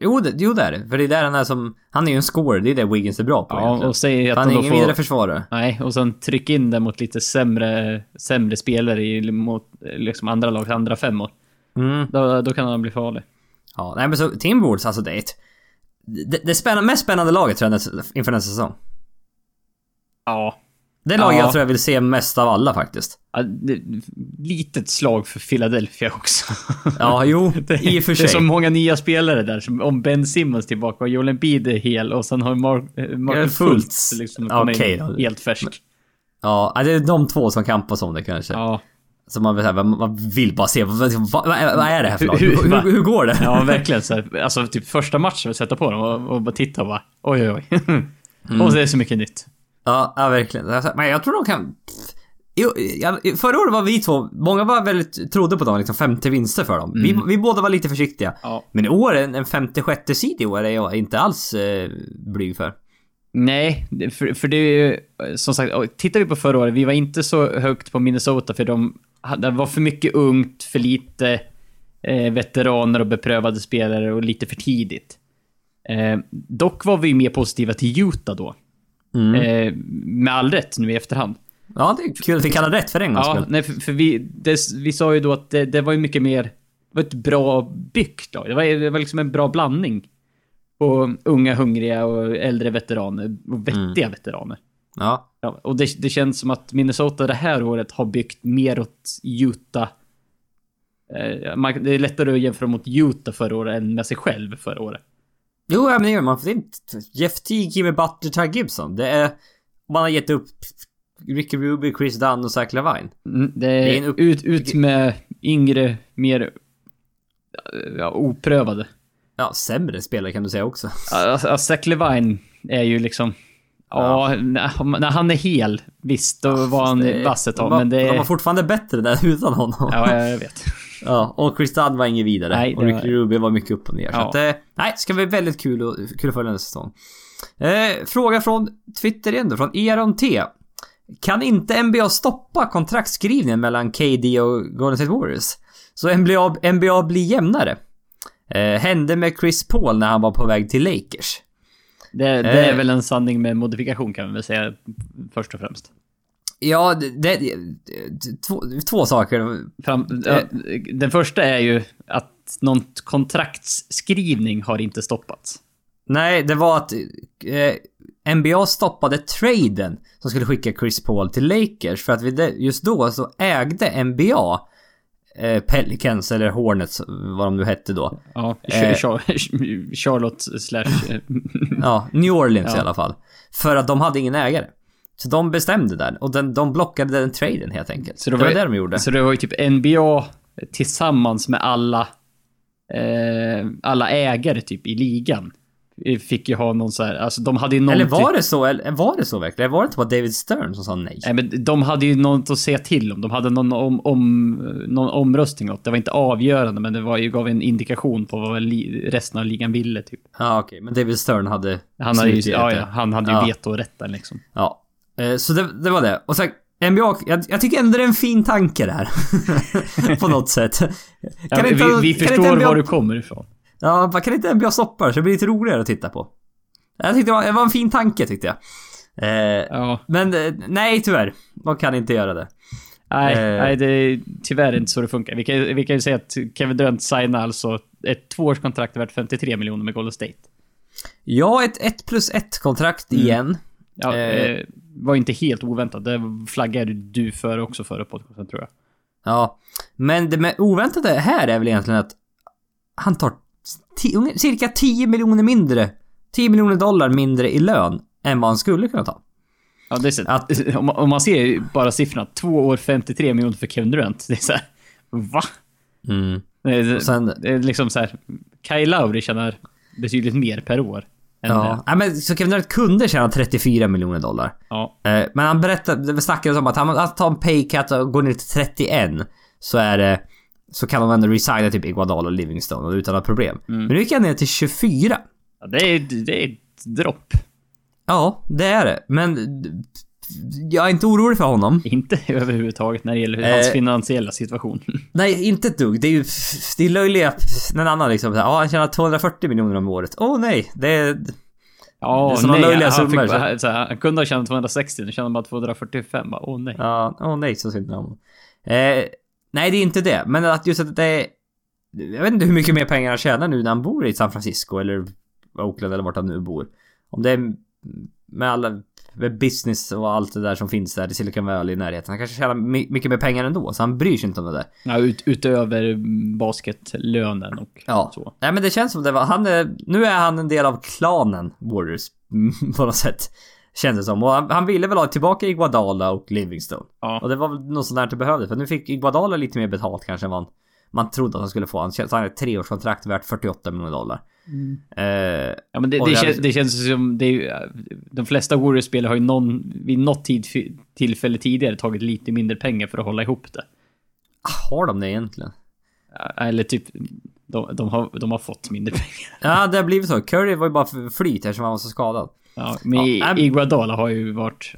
Jo, det, jo det är det. För det är där han är som... Han är ju en scorer, det är det Wiggins är bra på Ja, egentligen. och säg att Han är ingen vidare får... försvarare. Nej, och sen tryck in det mot lite sämre, sämre spelare i, mot liksom andra lags andra femmor. Mm. Då, då kan han bli farlig. Ja, nej men så Timberwolves alltså det är ett... Det, det spännande, mest spännande laget tror jag inför nästa säsong. Ja. Det laget Ja. jag tror jag vill se mest av alla faktiskt. Ja, det- Litet slag för Philadelphia också. Ja, jo, Det, i och för det är så sig. många nya spelare där. Som om Ben Simmons tillbaka och Joel Embiid är hel och sen har Mark, eh, Mark Fultz. Liksom då. helt färsk. Ja, det är de två som kampas om det kanske. Ja, Så man, här, man, vill bara se, vad, vad, vad, är- det här för lag? Hur- Hur, hur- går det? ja verkligen. Så här, alltså typ första matchen, sätta på dem och, och bara titta och bara oj oj oj. Mm. Och så är det så mycket nytt. Ja, ja verkligen. Men jag tror de kan... Förra året var vi två, många var väldigt, trodde på dem, liksom 50 vinster för dem. Vi, vi båda var lite försiktiga. Ja. Men i år, en, en 56 sid i år är jag inte alls eh, blyg för. Nej, det- för, för det är ju som sagt, tittar vi på förra året, vi var inte så högt på Minnesota för de det var för mycket ungt, för lite eh, veteraner och beprövade spelare och lite för tidigt. Eh, dock var vi mer positiva till Utah då. Mm. Eh, med all rätt nu i efterhand. Ja, det är kul att vi kallar rätt för en gångs Ja, nej, för, för vi, det, vi sa ju då att det, det var ju mycket mer... Det var ett bra byggt lag. Det var, det var liksom en bra blandning. På unga, hungriga och äldre veteraner. Och vettiga veteraner. Ja. Ja, och det, det känns som att Minnesota det här året har byggt mer åt Utah. Eh, man, det är lättare att jämföra mot Utah förra året än med sig själv förra året. Jo, men det gör man. Det är Jeff Teague, Jimmy Butler, Ty Gibson. Det är... Man har gett upp Ricky Ruby, Chris Dunn och Zach Lavine. Mm, det är är en upp- ut, ut med yngre, mer ja, oprövade. Ja, sämre spelare kan du säga också. Alltså, Zach Levine är ju liksom... Ja, när, när han är hel, visst, då var han Det- vass ett tag, men det... de var fortfarande bättre där utan honom. Ja, jag vet. Ja, och Chris Dunn var ingen vidare. Nej, och det Ricky var- Ruby var mycket upp och ner. Så Ja. att, eh, nej, ska bli väldigt kul, och, kul att följa nästa säsong. Eh, fråga från Twitter igen då, från Eron T. Kan inte NBA stoppa kontraktskrivningen mellan KD och Golden State Warriors? Så NBA, NBA blir jämnare? Eh, hände med Chris Paul när han var på väg till Lakers. Det, det är Eh. väl en sanning med modifikation kan man väl säga, först och främst. Ja, det, det, två, två saker. Fram, ja, den första är ju att någon kontraktsskrivning har inte stoppats. Nej, det var att eh, NBA stoppade traden som skulle skicka Chris Paul till Lakers för att vi just då så ägde NBA eh, Pelicans eller Hornets, vad de nu hette då. Ja, Eh. Char- Charlotte slash... Ja, New Orleans Ja. i alla fall. För att de hade ingen ägare. Så de bestämde där och den, de blockade den traden helt enkelt. Så det, det var var- det de gjorde. Så det var ju typ NBA tillsammans med alla, eh, alla ägare typ i ligan. Fick ju ha någon så här, alltså de hade ju någon Eller typ- var det så? Eller var det så verkligen? Var det inte bara David Stern som sa nej? Nej, men de hade ju något att säga till om. De hade någon, om, om, någon omröstning åt. Det var inte avgörande, men det var ju, gav en indikation på vad resten av ligan ville. Typ. Ja, okej. Men David Stern hade... Han hade ju, ja, ja, han hade ju Ja. vetorätten liksom. Ja. Eh, Så det, det var det. Och sen NBA, jag, jag tycker ändå det är en fin tanke det här. På något sätt. Kan Ja, inte- vi, vi kan förstår NBA var du kommer ifrån. Ja, man kan inte NBA stoppa det så det blir lite roligare att titta på. Jag tyckte det var, det var en fin tanke tyckte jag. Eh, Ja, Men eh, nej, tyvärr. De kan inte göra det. nej, Eh. nej det är tyvärr inte så det funkar. Vi kan, vi kan ju säga att Kevin Durant signar alltså ett tvåårskontrakt värt 53 miljoner med Golden State. Ja, ett 1 plus 1 kontrakt Mm. igen. Ja, Eh. eh, var inte helt oväntat. Det flaggade du för också förra podcasten tror jag. Ja. Men det oväntade här är väl egentligen att han tar cirka 10 miljoner mindre. 10 miljoner dollar mindre i lön än vad han skulle kunna ta. Ja, det är så, Att- om, man- om man ser bara siffrorna. Två år 53 miljoner för Kevin Durant. Det är så här, va? Mm. Det sen- det är liksom så här. Kyle Lowry tjänar betydligt mer per år. Ja. Nej, men så Kevin Durant kunde tjäna 34 miljoner dollar. ja. Eh, Men han berättade, det snackades om att han att ta en paycut och gå ner till 31 så är det så kan de ändå resigna typ Iguodala och Livingstone utan några problem. Men nu gick han ner till 24. Ja, det, är, det är ett dropp. Ja, det är det. Men jag är inte orolig för honom. Inte överhuvudtaget när det gäller hans Eh. finansiella situation. Nej, inte ett dugg. Det är ju det är löjliga... En annan liksom ja han tjänar 240 miljoner om året. Åh nej, det är... Ja, Det är såna nej, löjliga han, summor, fick, så- så här, han kunde ha tjänat 260, nu tjänar han bara 245. Bara, Åh nej. Ja, åh nej så synd om honom. Eh, nej, det är inte det. Men att just att det är... Jag vet inte hur mycket mer pengar han tjänar nu när han bor i San Francisco eller Oakland eller vart han nu bor. Om det är med alla med business och allt det där som finns där i Silicon Valley i närheten. Han kanske tjänar my- mycket mer pengar ändå, så han bryr sig inte om det där. Ja, ut, utöver basketlönen och Ja. så. Nej men det känns som det var, han är, nu är han en del av klanen Warriors på något sätt. Känns det som. Och han, han ville väl ha tillbaka Iguodala och Livingstone. Ja. Och det var väl något sånt där det behövde. För nu fick Iguodala lite mer betalt kanske än man, man trodde att han skulle få. Han signade ett treårskontrakt värt 48 miljoner dollar. Eh, Ja, men det, det, det kän, hade- det känns som... Det är, de flesta Warriors-spelare har ju någon, vid något tid, tillfälle tidigare tagit lite mindre pengar för att hålla ihop det. har de det egentligen? Eller typ... De, de, har, de har fått mindre pengar. Ja, det har blivit så. Curry var ju bara för flyt eftersom han var så skadad. Ja, men Ja, Iguodala har ju varit...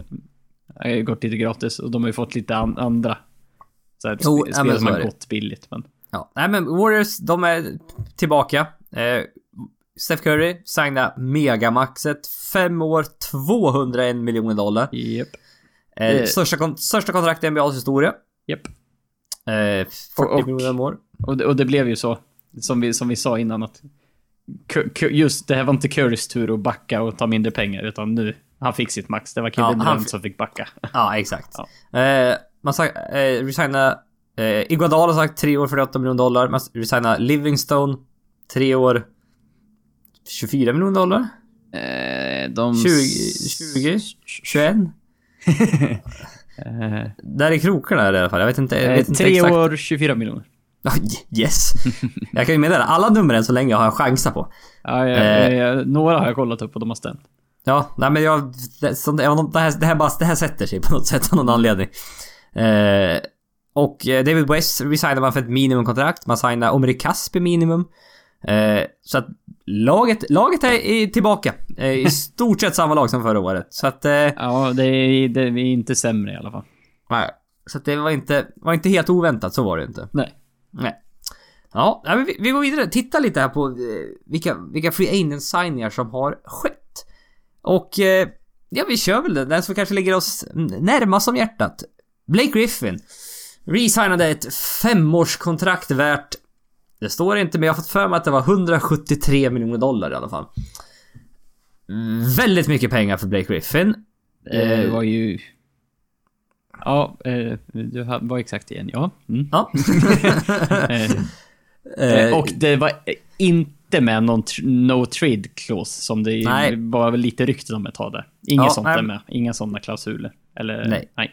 Har ju gått lite gratis och de har ju fått lite an, andra... Så här, Jo, spel men som har gått billigt, men... Ja, nej men Warriors, de är tillbaka. Eh, Steph Curry signade megamaxet. Fem år, 201 miljoner dollar. Japp. Eh, Eh. största, kon- största kontrakt i NBAs historia. Japp. Eh, 40 Och- miljoner om år. Och det, och det blev ju så, som vi, som vi sa innan, att just det här var inte Currys tur att backa och ta mindre pengar, utan nu, han fick sitt max. Det var Kevin Ja, Durant som fick backa. Ja, exakt. Eh, man sa, eh, resigna eh, Iguodala har sagt 3 år 48 miljoner dollar. Man resigna Livingstone 3 år 24 miljoner dollar. Eh, de... 20, 20, 21. Eh, Där är krokarna i alla fall. Jag vet inte, jag eh, vet inte tre exakt. år, 24 miljoner. Ja, yes! jag kan ju meddela, alla nummer än så länge har jag chansat på. Ja, jag, Eh. jag, några har jag kollat upp och de har stämt. Ja, nej men jag... Det, så, det, det, här, det, här bara, det här sätter sig på något sätt av någon anledning. Eh, och eh, David West resignar man för ett minimumkontrakt. Man signar Omri Kaspi minimum. Eh, så att laget, laget är tillbaka. Eh, I stort sett samma lag som förra året. Så att... Ja, det är, det är inte sämre i alla fall. nej. så att det var inte, var inte helt oväntat, så var det inte. Nej. Nej. Ja, vi, vi går vidare. Titta lite här på eh, vilka, vilka free agent signingar som har skett. Och eh, ja, vi kör väl det. Den som kanske ligger oss närmast om hjärtat. Blake Griffin. Resignade ett femårskontrakt värt... Det står inte, men jag har fått för mig att det var 173 miljoner dollar i alla fall. Väldigt mycket pengar för Blake Griffin. Det Eh. var ju... Ja, eh, du har- var exakt igen, ja. Mm. Ja. Eh, Eh, och det var inte med någon tr- no trade clause som det Nej. var väl lite rykten om ett tag där. Inget Ja, sånt nej. är med. Inga sådana klausuler. Eller Nej. nej.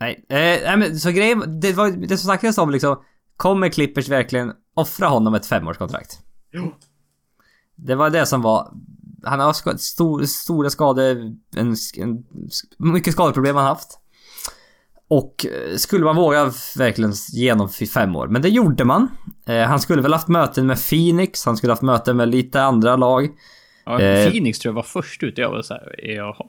Nej, eh, men så grejen, det var det som snackades om liksom, kommer Clippers verkligen offra honom ett femårskontrakt? Jo. Det var det som var han har ska, stor, stora skador, en, en, mycket skadeproblem han haft. Och eh, skulle man våga verkligen genom fem år? Men det gjorde man. Eh, han skulle väl haft möten med Phoenix, han skulle haft möten med lite andra lag. Ja, Eh. Phoenix tror jag var först ut. Jag var så här, jaha.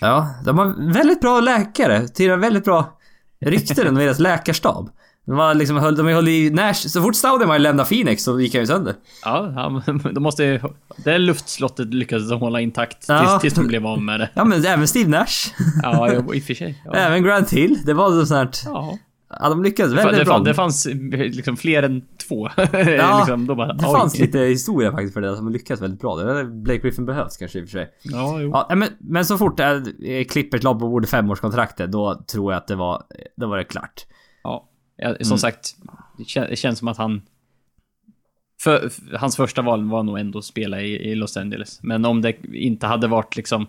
Ja, de har väldigt bra läkare. Till väldigt bra rykte om deras läkarstab. De var liksom, höll, de höll i Nash, så fort Staudemeyer lämnade Phoenix så gick han ju sönder. Ja, men de måste ju... Det luftslottet lyckades de hålla intakt tills, Ja. tills de blev av med det. Ja men även Steve Nash. Ja, i och för sig. Ja. Även Grant Hill. Det var så sånt här, Ja. Ja, de lyckades Det, väldigt det, bra. det fanns liksom fler än två. Ja, liksom, de bara, det fanns lite historia faktiskt för det som lyckades väldigt bra. Det Blake Griffin behövs kanske i och för sig. Ja, jo. Ja, men, men så fort äh, Clippers la på bordet femårskontraktet, då tror jag att det var, då var det klart. Ja, som Mm. sagt, det, kän, det känns som att han... För, för, hans första val var nog ändå att spela i, i Los Angeles. Men om det inte hade varit liksom...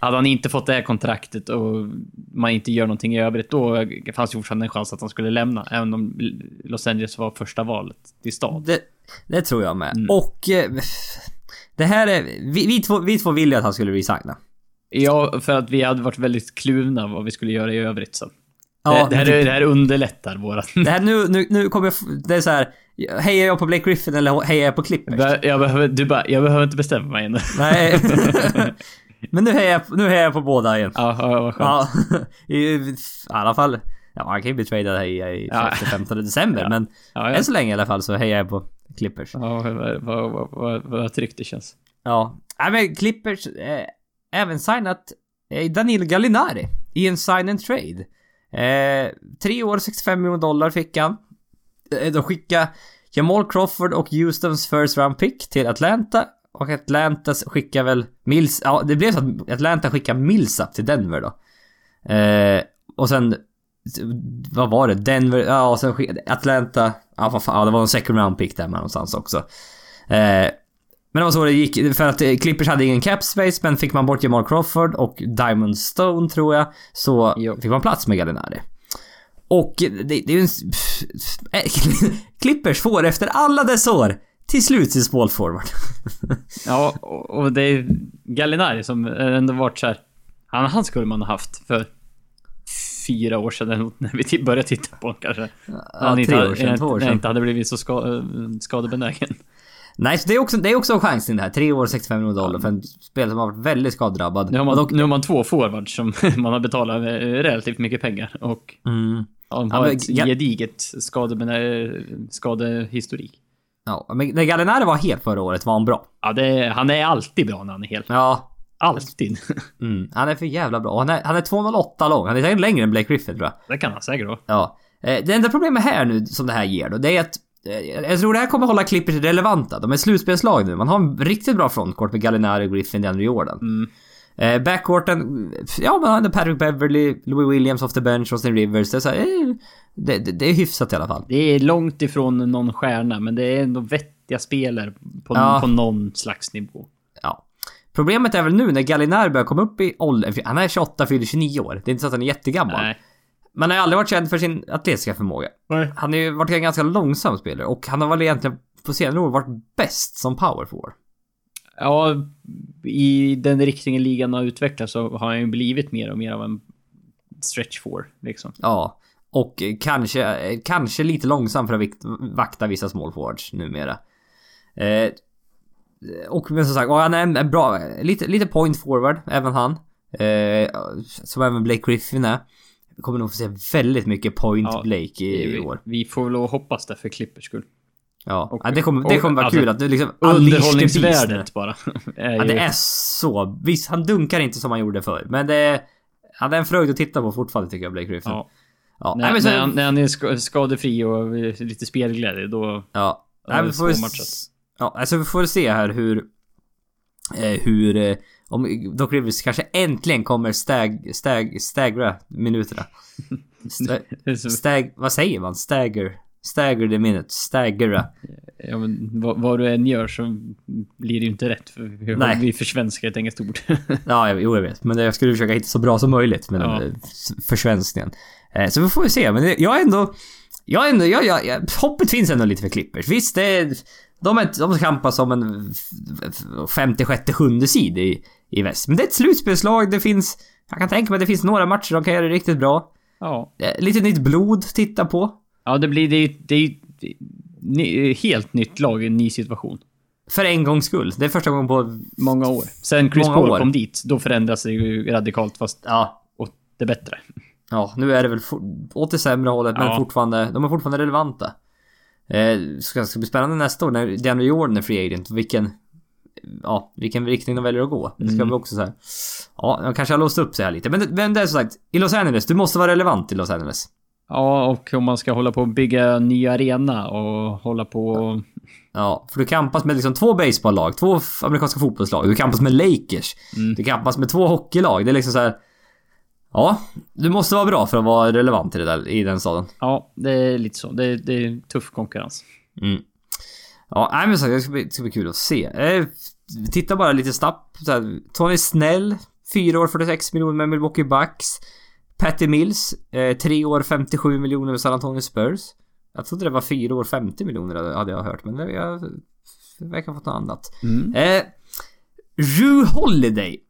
Hade han inte fått det här kontraktet och man inte gör någonting i övrigt, då fanns ju fortfarande en chans att han skulle lämna. Även om Los Angeles var första valet till stad. Det, det tror jag med. Mm. Och... Eh, det här är... Vi, vi, två, vi två ville att han skulle resigna. Ja, för att vi hade varit väldigt kluvna vad vi skulle göra i övrigt. Så. Ja, det, det, här, är- det här underlättar våra... det här nu, nu, nu kommer jag... Det är så här. Hejar jag på Blake Griffin eller hejar jag på Clippers? Jag behöver, du bara, jag behöver inte bestämma mig ännu. Nej. Men nu hejar, jag, nu hejar jag på båda igen. Ja, ja, vad skönt. Ja, i, i alla fall. Ja, han kan ju bli tradad här i, i Ja. efter 15 december, Ja. men Ja, ja. än så länge i alla fall så hejar jag på Clippers. Ja, vad, vad, vad, vad, tryggt det känns. Ja. Nej men Clippers eh, även signat eh, Daniel Gallinari i en sign and trade. Eh, tre år, 65 miljoner dollar fick han. Eh, de skickade Jamal Crawford och Houstons first round pick till Atlanta. Och Atlanta skickar väl Mills... Ja, det blev så att Atlanta skickar Millsap till Denver då. Eh, och sen... Vad var det? Denver... Ja, och sen skickade Atlanta... Ja, vad fan, ja, det var en second round pick där någonstans också. Eh, men det var så det gick, för att eh, Clippers hade ingen cap space, men fick man bort Jamal Crawford och Diamond Stone tror jag, så Jo. fick man plats med Gallinari. Och det, det är ju en... Clippers får efter alla dessa år till slut sin small forward. Ja, och, det är Gallinari som ändå varit så här. Han, han skulle man ha haft för fyra år sedan när vi började titta på honom kanske. Ja, inte, tre hade- år sedan, två år sedan. inte hade blivit så ska, eh, skadebenägen. Nej, så det är också, det är också en chansning det här. Tre år, 65 miljoner dollar för en spelare som har varit väldigt skadedrabbad. Nu har man, dock- nu har man två forwards som man har betalat eh, relativt mycket pengar. Och Mm. ja, de Ja, har men ett gediget skadebenä- skadehistorik. Ja, men när Gallinari var helt förra året var han bra. Ja, det han är alltid bra när han är hel. Ja, Alltid. mm, han är för jävla bra. Han är, han är 2,08 lång. Han är säkert längre än Blake Griffin tror jag. Det kan han säkert vara. Ja. Eh, Det enda problemet här nu som det här ger då, det är att eh, jag tror det här kommer hålla Clippers relevanta. De är slutspelslag nu. Man har en riktigt bra frontcourt med Gallinari, Griffin, DeAndre Jordan. Mm. Eh, backcourten, ja man hade Patrick Beverly, Louis Williams off the bench, Austin Rivers. Det är, så här, eh, det, det, det är hyfsat i alla fall. Det är långt ifrån någon stjärna, men det är ändå vettiga spelare på, Ja. på någon slags nivå. Ja. Problemet är väl nu när Gallinari börjar komma upp i ålder, för han är 28, fyller 29 år. Det är inte så att han är jättegammal. Nej. Men han har aldrig varit känd för sin atletiska förmåga. Nej. Han har ju varit en ganska långsam spelare och han har väl egentligen på senare år varit bäst som power forward. Ja, i den riktningen ligan har utvecklats så har han ju blivit mer och mer av en stretch four, liksom. Ja. Och kanske, kanske lite långsam för att vakta vissa small forwards numera. Eh, och men som sagt, han är en, en bra, lite, lite point forward, även han. Eh, som även Blake Griffin är. Vi kommer nog få se väldigt mycket point Ja, Blake i, Vi, år. vi får väl hoppas det för Clippers skull. Ja, och- ja det, kommer, det kommer vara alltså, kul att du liksom... Underhållningsvärdet bara. är Ja, det är så. Visst, han dunkar inte som han gjorde förr. Men det är... Han är en fröjd att titta på fortfarande tycker jag, Blake Griffin. Ja. Ja. nej, När, men så, när, han, när han är ska- skadefri och lite spelglädje, då... ja. Nej, vi får, s- ja, alltså vi får se här hur... Eh, hur... Om Doc Rivers kanske äntligen kommer stag... Stag... Stagra minuterna. Sta, det är så- stag... Vad säger man? Stagger. Stagger the minutes. Staggera. Ja, men vad, vad du än gör så blir det ju inte rätt. För vi, Nej. vi försvenskar ett engelskt ord. Ja, jo jag vet. Men jag skulle försöka hitta så bra som möjligt med Ja. den försvenskningen. Eh, Så vi får vi se. Men jag är ändå... jag ändå, jag, jag, jag, hoppet finns ändå lite för Clippers. Visst, det är, de, är, de kämpar som en 56 sjunde sid i, i väst. Men det är ett slutspelslag, det finns... Jag kan tänka mig att det finns några matcher de kan göra det riktigt bra. Ja. Eh, Lite nytt blod titta på. Ja, det blir... Det är det är, ny- helt nytt lag i en ny situation. För en gångs skull. Det är första gången på... Många år. Sen Chris Paul år. kom dit, då förändras det ju radikalt fast Ja. åt det bättre. Ja, nu är det väl for, åt det sämre hållet, men Ja. fortfarande... De är fortfarande relevanta. Eh, ska, ska bli spännande nästa år när DeAndre Jordan är free agent. Vilken... Ja, vilken riktning de väljer att gå. Det ska Mm. vi också säga. Ja, de kanske har låst upp sig här lite. Men, men det är som sagt, i Los Angeles, du måste vara relevant i Los Angeles. Ja, och om man ska hålla på och bygga en ny arena och hålla på... Ja, för du kampas med liksom två baseballlag, två amerikanska fotbollslag, du kampas med Lakers, Mm. du kampas med två hockeylag. Det är liksom så här. Ja, du måste vara bra för att vara relevant i, det där, i den staden. Ja, det är lite så. Det, det är tuff konkurrens. Mm. Ja, nej men så det ska bli, det ska bli kul att se. Titta bara lite snabbt. Tony Snell, 4 år 46 miljoner med Milwaukee Bucks. Patty Mills, eh, 3 år 57 miljoner med San Antonio Spurs. Jag trodde det var 4 år 50 miljoner hade- jag hört, men det, jag verkar ha fått något annat. Mm. Eh, Ru Holiday.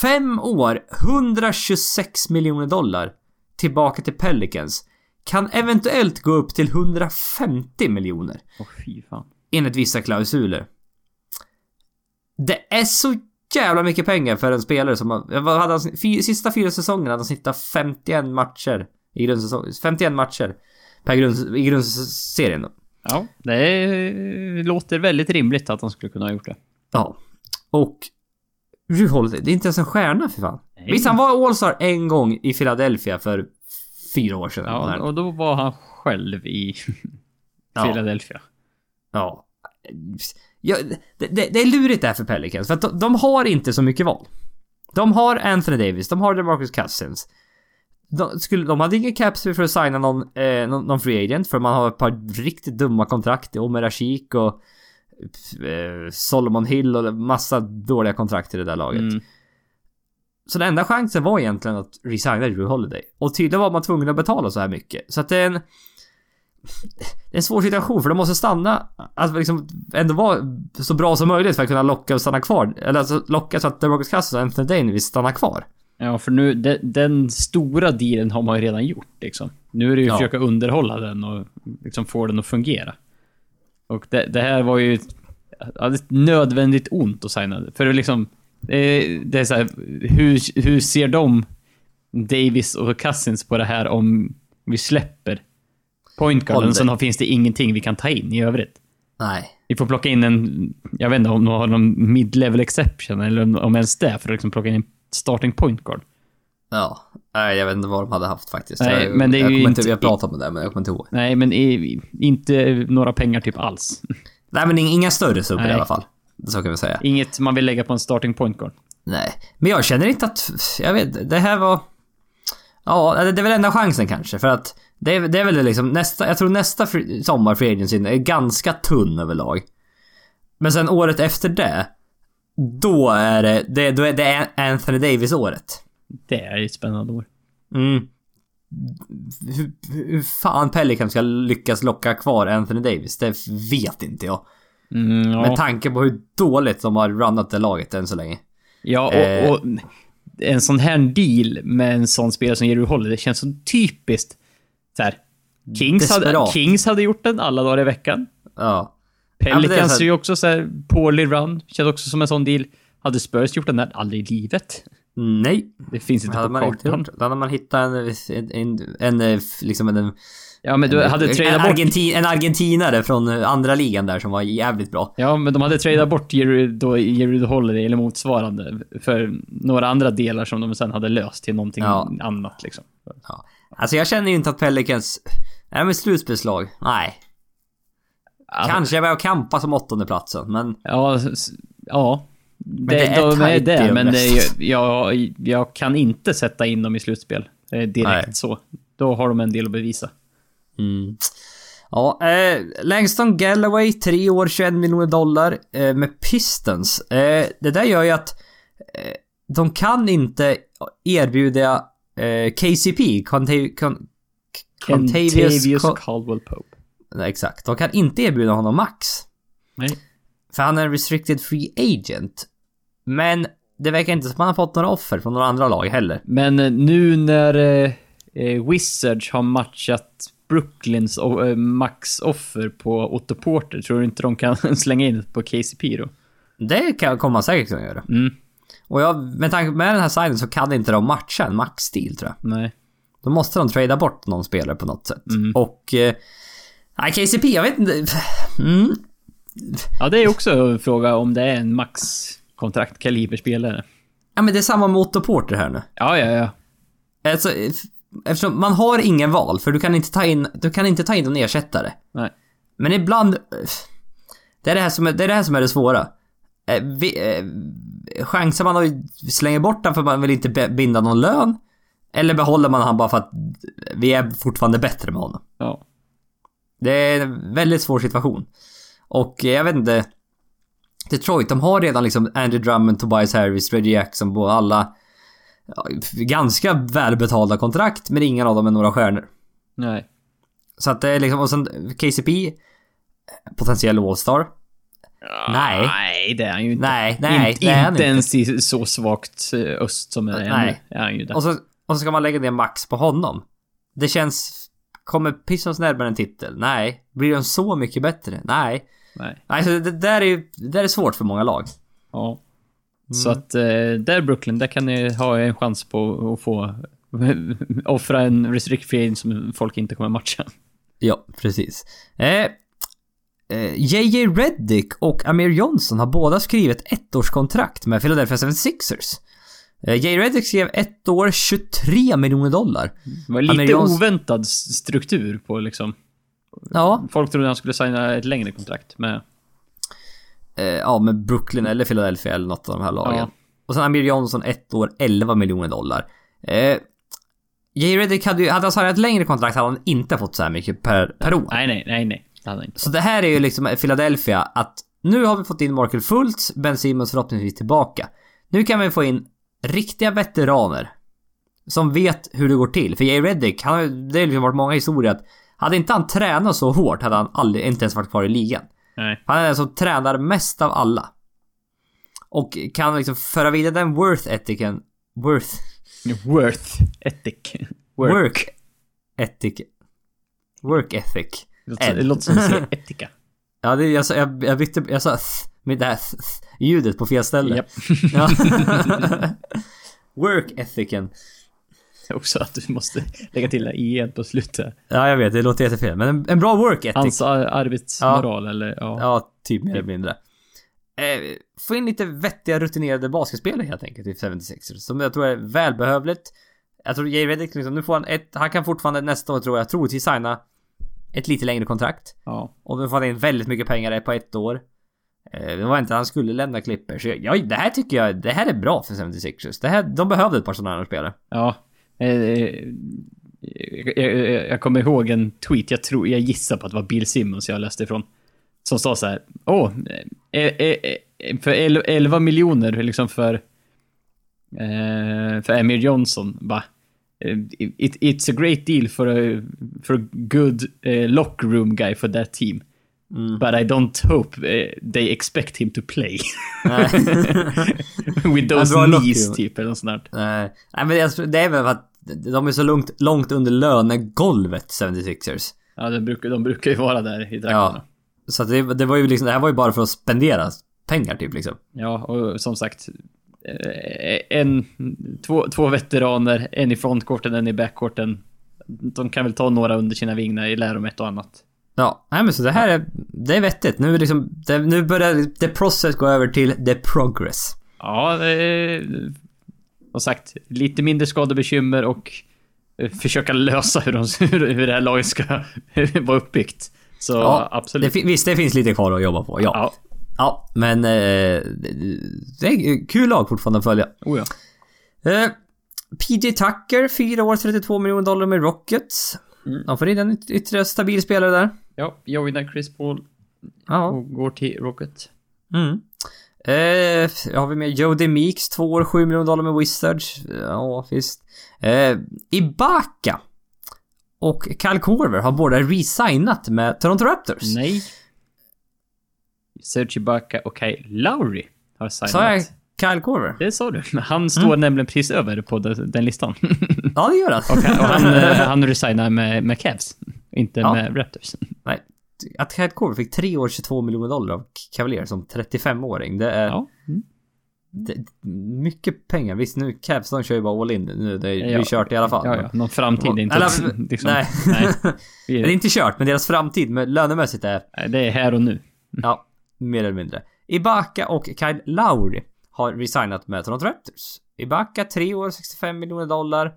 5 år, 126 miljoner dollar. Tillbaka till Pelicans. Kan eventuellt gå upp till 150 miljoner. Åh fy fan. Enligt vissa klausuler. Det är så jävla mycket pengar för en spelare som hade han, sista fyra säsongerna hade han snittat 51 matcher i grundsäsong, 51 matcher per grund, i grundserien då. Ja, det låter väldigt rimligt att de skulle kunna ha gjort det. Ja. Och... Ru Holiday, det är inte ens en stjärna för fan. Nej. Visst, han var All-Star en gång i Philadelphia för fyra år sedan. Ja, och då var han själv i. Philadelphia. Ja. ja det, det, det är lurigt det här för Pelicans, för att de, de har inte så mycket val. De har Anthony Davis, de har DeMarcus Cousins. De, skulle, de hade ingen caps för att signa någon, eh, någon, någon free agent, för man har ett par riktigt dumma kontrakt. Omer Ashik och eh, Solomon Hill och massa dåliga kontrakt i det där laget. Mm. Så den enda chansen var egentligen att resigna Drew Holiday. Och tydligen var man tvungen att betala så här mycket. Så att det är en... Det är en svår situation för de måste stanna, alltså liksom ändå vara så bra som möjligt för att kunna locka och stanna kvar. Eller alltså locka så att DeMarcus Cousins och Anthony Davis stannar kvar. Ja, för nu, de, den stora dealen har man ju redan gjort liksom. Nu är det ju att Ja. försöka underhålla den och liksom få den att fungera. Och det, det här var ju ett, ett nödvändigt ont att signa. För det liksom, det är så här, hur, hur ser de, Davis och Cousins på det här om vi släpper point guarden, Holiday. sen finns det ingenting vi kan ta in i övrigt. Nej. Vi får plocka in en, jag vet inte om de har någon mid-level exception eller om, ens det, för att liksom plocka in en starting point guard. Ja. Nej, jag vet inte vad de hade haft faktiskt. Nej, jag, men det är jag ju inte-. Vi har pratat om det, men jag kommer inte ihåg. Nej, men i, inte några pengar typ alls. Nej, men inga större summor i alla fall. Så kan vi säga. Inget man vill lägga på en starting point guard. Nej. Men jag känner inte att... Jag vet det här var... Ja, det är väl enda chansen kanske för att det är, det är väl liksom nästa... Jag tror nästa free, sommar free agency är ganska tunn överlag. Men sen året efter det... Då är det... det då är det Anthony Davis-året. Det är ju ett spännande år. Mm. Hur, hur fan Pelican ska lyckas locka kvar Anthony Davis, det vet inte jag. Mm, ja, Med tanke på hur dåligt de har runnat det laget än så länge. ja eh. och, och en sån här deal med en sån spelare som Jerry Holliday, det känns så typiskt. Så här, Kings hade. Kings hade gjort den alla dagar i veckan. Ja. är Pelicans så här- är ju också så här poorly run. Känns också som en sån deal. Hade Spurs gjort den där? Aldrig i livet. Nej. Det finns inte Hade på inte kartan. då hade man hittat en, en, en, en liksom en, Ja, men du en, hade en, tradat bort... Argentin, en argentinare från andra ligan där som var jävligt bra. Ja, men de hade tradat bort Jerry Holiday eller motsvarande för några andra delar som de sen hade löst till någonting Ja. annat liksom. Ja. Alltså jag känner ju inte att Pelicans... Nej men slutspelslag, nej. Alltså, Kanske med och kampa som åttonde platsen men... Ja, ja. Det, det är de är dem men det är, resten. jag, jag kan inte sätta in dem i slutspel. Är direkt Nej. så. Då har de en del att bevisa. Mm. Ja, eh, Langston Galloway, 3 år, 21 miljoner dollar eh, med Pistons. Eh, det där gör ju att eh, de kan inte erbjuda eh, KCP, Conte- Con- Kentavious Cal- Caldwell Pope. Nej, Exakt. De kan inte erbjuda honom max. Nej. För han är en restricted free agent. Men det verkar inte som att han har fått några offer från några andra lag heller. Men eh, nu när eh, eh, Wizards har matchat Brooklyns eh, max-offer på Otto Porter, tror du inte de kan slänga in på KCP då? Det kan, kommer man säkert kunna göra. Mm. Och jag, med tanke på med den här signen så kan inte de matcha en max-stil tror jag. Nej. Då måste de trada bort någon spelare på något sätt. Mm. Och... Eh, KCP, jag vet inte. Mm. Ja, det är också en fråga om det är en max-kontrakt kaliberspelare. Ja, men det är samma med Otto Porter här nu. Ja, ja, ja. Alltså, eftersom man har ingen val, för du kan inte ta in, du kan inte ta in någon ersättare. Nej. Men ibland... Det är det här som är det, är det, här som är det svåra. Eh, Vi, eh, chansar man och slänger bort den för man vill inte binda någon lön? Eller behåller man han bara för att vi är fortfarande bättre med honom? Ja. Det är en väldigt svår situation. Och eh, jag vet inte... Detroit, de har redan liksom Andy Drummond, Tobias Harris, Reggie Jackson på alla ganska välbetalda kontrakt, men ingen av dem är några stjärnor. Nej. Så att det är liksom, och sen KCP, potentiell All-star. Nej. Nej, det är han ju inte. Nej, nej, inte, det är han inte ens i så svagt eh, öst som det är Nej. Är han ju det. Och så, och så ska man lägga ner max på honom. Det känns... Kommer Pistons närmare en titel? Nej. Blir de så mycket bättre? Nej. Nej. Nej, så det där är. Det där är svårt för många lag. Ja. Så att eh, där Brooklyn, där kan ni ha en chans på att få offra en restrict free som folk inte kommer matcha. Ja, precis. Eh, JJ Reddick och Amir Johnson har båda skrivit ettårskontrakt med Philadelphia 76ers. Eh, JJ Reddick skrev ett år 23 miljoner dollar. Det var lite Johnson- oväntad struktur på liksom. Ja, Folk trodde han skulle signa ett längre kontrakt med... eh, ja med Brooklyn eller Philadelphia eller något av de här lagen. Ja. Och sen Amir Johnson ett år 11 miljoner dollar. Eh, JJ Reddick hade ju, hade han signat ett längre kontrakt hade han inte fått så här mycket per, per år. Nej, nej, nej, nej. Så det här är ju liksom Philadelphia att nu har vi fått in Markel Fultz, Ben Simmons förhoppningsvis tillbaka. Nu kan vi få in riktiga veteraner. Som vet hur det går till. För Jay Reddick, han, har- det har liksom varit många historier att hade inte han tränat så hårt hade han aldrig, inte ens varit kvar i ligan. Nej. Han är den som tränar mest av alla. Och kan liksom föra vidare den worth etiken, worth, Worth ethic. Work. work ethic, work ethic. Det låter- som etika. Ja, det, jag, jag, jag bytte, jag sa med det här ljudet på fel ställe. Japp. Ja. Work ethicen. Också att du måste lägga till det i på slutet. Ja, jag vet, det låter jättefel. Men en, en bra work ethic. Hans ar- arbetsmoral eller ja. Ja, typ mer eller mindre. Eh, få in lite vettiga rutinerade basketspelare helt enkelt i 76ers. Som jag tror är välbehövligt. Jag tror Jay Reddick liksom, nu får han ett, han kan fortfarande nästa år tror jag, troligtvis signa ett lite längre kontrakt. ja. Och nu får in väldigt mycket pengar på ett år. Eh, Det var inte att han skulle lämna Clippers. Ja, det här tycker jag, det här är bra för 76ers. Det här, de behövde ett par sådana här spelare. Ja. Eh, eh, jag, kommer ihåg en tweet, jag tror, jag gissar på att det var Bill Simmons jag läste ifrån. Som sa så här. Åh, för el- 11 miljoner liksom för... För Amir Johnson, bara. Eh, It, it's a great deal for a, for a good eh, locker room guy for that team. Mm. But I don't hope eh, they expect him to play. With those knees, typ, eller något sånt där. Nej, nej, men jag det är väl för att de är så långt, långt under lönegolvet 76ers. Ja, de brukar, de brukar ju vara där i dräkterna. Ja. Så det, det var ju liksom, det här var ju bara för att spendera pengar typ liksom. Ja, och som sagt. Eh, En, två, två veteraner, en i frontkorten, en i backkorten. De kan väl ta några under sina vingar i lära om ett och annat. Ja, nej men så det här är, det är vettigt. Nu liksom, det, nu börjar the process gå över till the progress. Ja, det är, som sagt, lite mindre skadebekymmer och eh, försöka lösa hur, de, hur, det här laget ska vara uppbyggt. Så Ja, absolut. Det, visst, det finns lite kvar att jobba på, ja. Ja, ja, men eh, det är kul lag fortfarande att följa. oh ja. Eh, PJ Tucker, 4 år, 32 miljoner dollar med Rockets. Mm. De får in en yt- ytterligare stabil spelare där. Ja, jag vinner Chris Paul Ja. och går till Rocket. Mm. Eh, har vi med Jody Meeks, 2 år, 7 miljoner dollar med Wizards. Ja, visst. Eh, Ibaka. och Kyle Korver har båda resignat med Toronto Raptors. Nej. Serge Ibaka och Kyle Lowry har signat. Sa jag Kyle Korver? Det sa du. Han står nämligen precis över på den, listan. Ja, det gör han. och han, och han, eh, han resignar med, med Cavs. Inte Ja. med Raptors. Nej. Att Kyle Korver fick tre år 22 miljoner dollar av Cavaliers som 35-åring. Det är Ja. Mm. det, mycket pengar. Visst, nu Cavs de kör ju bara all in nu. Det är, Ja. är kört i alla fall. Ja, ja. Någon framtid är inte... Eller, liksom, nej. nej. det är inte kört, men deras framtid med lönemässigt är det är här och nu. Ja, mer eller mindre. Ibaka och Kyle Lowry har resignat med Toronto Raptors. Ibaka 3 år 65 miljoner dollar.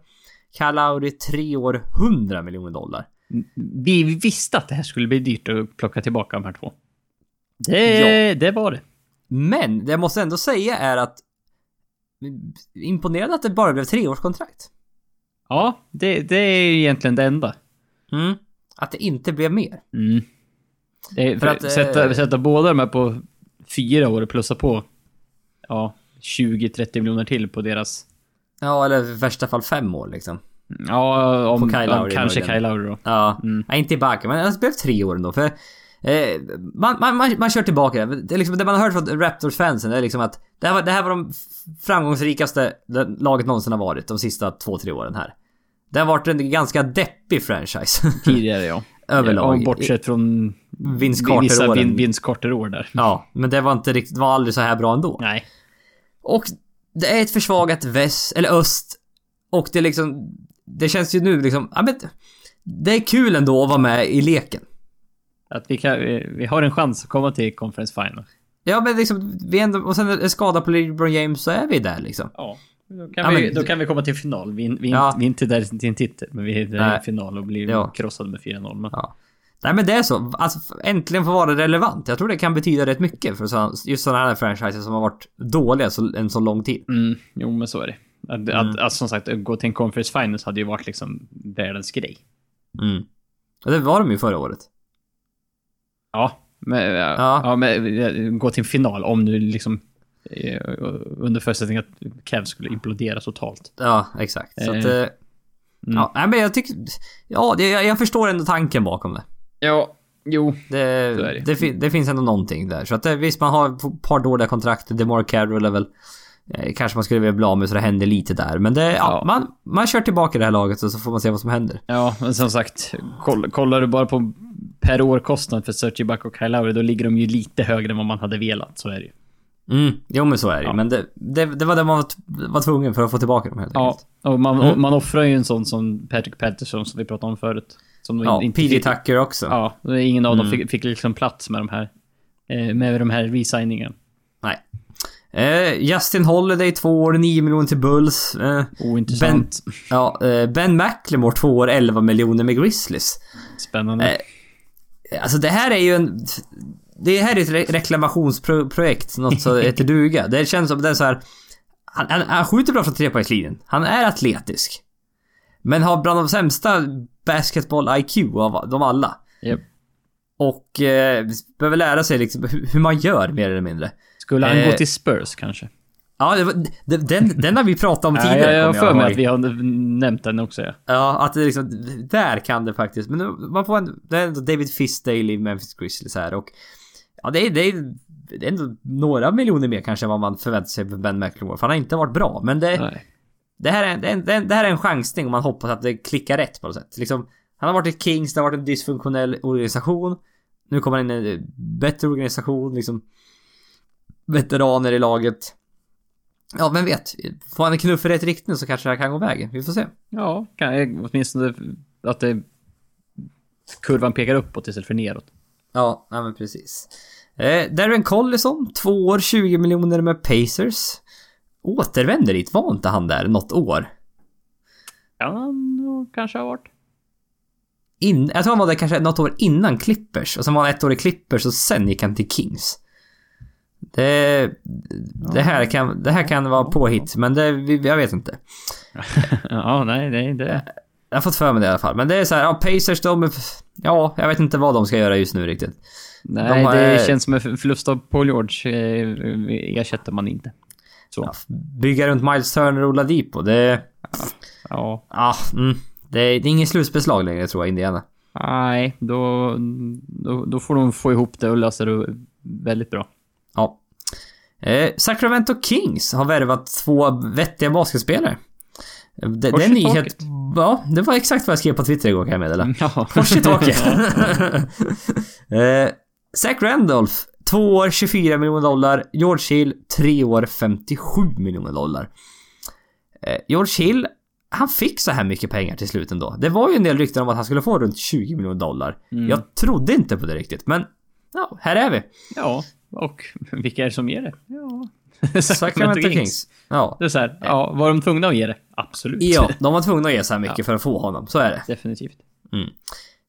Kyle Lowry 3 år 100 miljoner dollar. Vi visste att det här skulle bli dyrt att plocka tillbaka de här två. Det, det var det. Men det jag måste ändå säga är att imponerande att det bara blev treårskontrakt. Ja, det, det är egentligen det enda. Mm. Att det inte blev mer. Mm. Är, För att, sätta, eh, sätta båda de här på fyra år och plussa på ja, 20-30 miljoner till på deras... Ja, eller i värsta fall fem år liksom. Ja, om, Kyle om kanske. Kyle Lowry då. Ja, Mm. nej, inte Ibaka, men det blev tre år ändå. För eh, man, man, man, man kör tillbaka det. Det, liksom, det man har hört från Raptors-fansen är liksom att det här, var, det här var de framgångsrikaste laget någonsin har varit de sista två, tre åren här. Det har varit en ganska deppig franchise. Tidigare ja. Överlag. Ja, bortsett från Vince vissa vin, Vince Carter-år där. Ja, men det var inte riktigt, var aldrig så här bra ändå. Nej. Och det är ett försvagat väst, eller öst. Och det är liksom, det känns ju nu liksom, ja men det är kul ändå att vara med i leken. Att vi, kan, vi vi har en chans att komma till Conference Final. Ja men liksom, vi ändå, och sen är skada på LeBron James så är vi där liksom. Ja. Då kan, Ja, vi, men- då kan vi komma till final. Vi, vi, Ja. vi är inte där till en titel, men vi är där Nej. i final och blir Ja. krossade med 4-0. Men... Ja. Nej men det är så. Alltså äntligen få vara relevant. Jag tror det kan betyda rätt mycket för så, just sådana här franchises som har varit dåliga så, en så lång tid. Mm, jo, men så är det. Att, Mm. att, att, som sagt, gå till en Conference Finals hade ju varit liksom världens grej. Mm. Och det var de ju förra året. Ja, men, ja. Ja. ja. men gå till en final om nu liksom under förutsättning att Cavs skulle implodera totalt. Ja, exakt. Så Eh. att... Eh, Ja, nej men jag tycker... Ja, det, jag, förstår ändå tanken bakom det. Ja, jo. Det, det. det. fin- det finns ändå någonting där. Så att visst, man har ett par dåliga kontrakt. DeMar Carroll är väl... Eh, kanske man skulle vilja bli av med så det händer lite där. Men det, ja, Ja. Man, man kör tillbaka det här laget och så får man se vad som händer. Ja, men som sagt, koll, kollar du bara på per år kostnad för Serge Ibaka och Kyle Lowry, då ligger de ju lite högre än vad man hade velat. Så är det ju. Mm, jo men så är det. Ja. Men det, det, det var det man var, tvungen för att få tillbaka dem helt Ja, enkelt. och man, Mm. och man offrar ju en sån som Patrick Patterson som vi pratade om förut. Som Ja, inte Tucker också. Ja, ingen av dem Mm. fick, fick liksom plats med de här eh, med de här resigningen. Nej. Eh, Justin Holiday två år, 9 miljoner till Bulls. Eh, Ointressant. ja, eh, ben McLemore två år, 11 miljoner med Grizzlies. Spännande. Eh, Alltså det här är ju en... Det här är ett re- reklamationsprojekt, något så heter duga. Det känns som är så här. Han, han, han skjuter bra från trepoängslinjen. Han är atletisk. Men har bland de sämsta basketboll-IQ av de alla. Japp. Och eh, behöver lära sig liksom hur, man gör mer eller mindre. Skulle han eh, gå till Spurs kanske? Ja, det var, det, den, den har vi pratat om Ja, tidigare. jag, jag har för mig att vi har nämnt den också. Ja. Ja, att det liksom, där kan det faktiskt. Men man får en, det är ändå David Fisdale i Memphis Grizzlies här och... Ja, det är, det är, det är ändå några miljoner mer kanske än vad man förväntar sig för Ben McLemore. För han har inte varit bra, men det, Nej. det, här är, det, är, det är- det här är en chansning och man hoppas att det klickar rätt på något sätt. Liksom, han har varit i Kings, det har varit en dysfunktionell organisation. Nu kommer han in i en bättre organisation, liksom. Veteraner i laget. Ja, vem vet? Får han en knuff i rätt riktning så kanske det här kan gå vägen. Vi får se. Ja, kan jag, åtminstone att det, kurvan pekar uppåt istället för neråt. Ja, ja men precis. Eh, Darren Collison, två år, 20 miljoner med Pacers. Återvänder dit, var inte han där något år? Ja, han kanske har varit. In, jag tror han var där kanske något år innan Clippers. Och sen var han ett år i Clippers och sen gick han till Kings. Det, det, här, kan, det här kan vara påhitt, men det, jag vet inte. ja, nej, nej, det... Jag har fått för mig det i alla fall. Men det är så här, ja Pacers de... Ja, jag vet inte vad de ska göra just nu riktigt. Nej, har- det känns som en förlust av Paul George. Eh, ersätter man inte. Så. Ja, bygga runt Miles Turner och Oladipo, det... Ja. Ja, mm. Det är, det är ingen slutspelslag längre tror jag, Indiana. Nej, då, då, då får de få ihop det och lösa det väldigt bra. Ja. Eh, Sacramento Kings har värvat två vettiga basketspelare. Det, är en nyhet... Ja, det var exakt vad jag skrev på Twitter igår kan jag meddela. Ja. Kors i taket. eh, Zach Randolph, två år 24 miljoner dollar. George Hill, tre år 57 miljoner dollar. Eh, George Hill, han fick så här mycket pengar till slut ändå. Det var ju en del rykten om att han skulle få runt 20 miljoner dollar. Mm. Jag trodde inte på det riktigt, men ja, här är vi. ja, och vilka är det som ger det? Ja. Sacramento Kings. Ja. Det är så här, ja, var de tvungna att ge det? Absolut. Ja, de var tvungna att ge så här mycket för att få honom. Så är det. Definitivt.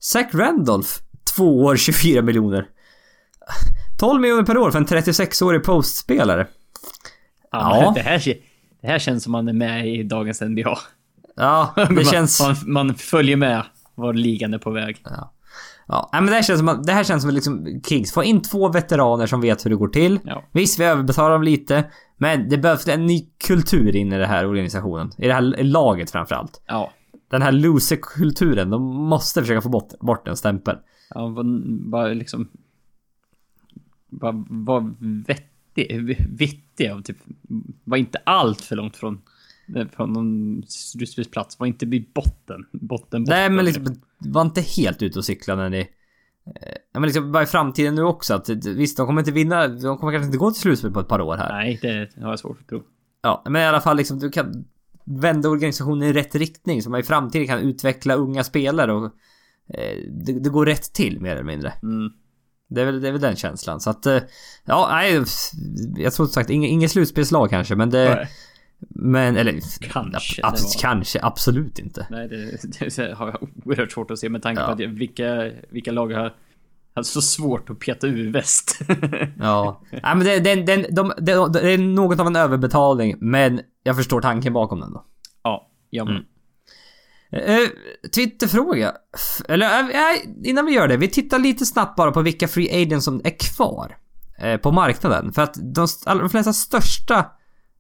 Zach Randolph, två år 24 miljoner. 12 miljoner per år för en 36-årig postspelare. Ja, Ja. Det, här, det här känns som man är med i dagens NBA. Ja, det Man- känns... Man, man följer med var ligan är på väg. Ja, nej, men det här känns som det här känns som liksom Kings. Få in två veteraner som vet hur det går till. Ja. Visst, vi överbetalar dem lite. Men det behövs en ny kultur in i den här organisationen. I det här laget framförallt. Ja. Den här loser-kulturen, de måste försöka få bort, bort den stämpeln. Ja, var liksom... Var, var vettig, vittig och typ... Var inte allt för långt från... Från någon slutspelsplats. Var inte vid botten. Botten, botten. Nej men liksom, var inte helt ute och cykla när ni... eh, Ja men liksom, bara i framtiden nu också att visst, de kommer inte vinna, de kommer kanske inte gå till slutspel på ett par år här. Nej, det har jag svårt att tro. Ja, men i alla fall liksom, du kan vända organisationen i rätt riktning så man i framtiden kan utveckla unga spelare och eh, det, det går rätt till mer eller mindre. Mm. Det är väl, det är väl den känslan. Så att, eh, ja, nej, jag tror som sagt inget, inget slutspelslag kanske, men det... Nej. Men, eller... Kanske, ab- var- Kanske, absolut inte. Nej, det, det har jag oerhört svårt att se med tanke Ja. på att vilka, vilka lag har har så svårt att peta ur väst. Ja. Nej men det, det, det, de, det, det är något av en överbetalning, men jag förstår tanken bakom den då. ja, ja men. Mm. Eh, Twitterfråga. Eller eh, innan vi gör det. Vi tittar lite snabbt bara på vilka free agents som är kvar. eh, På marknaden. För att de, de flesta största...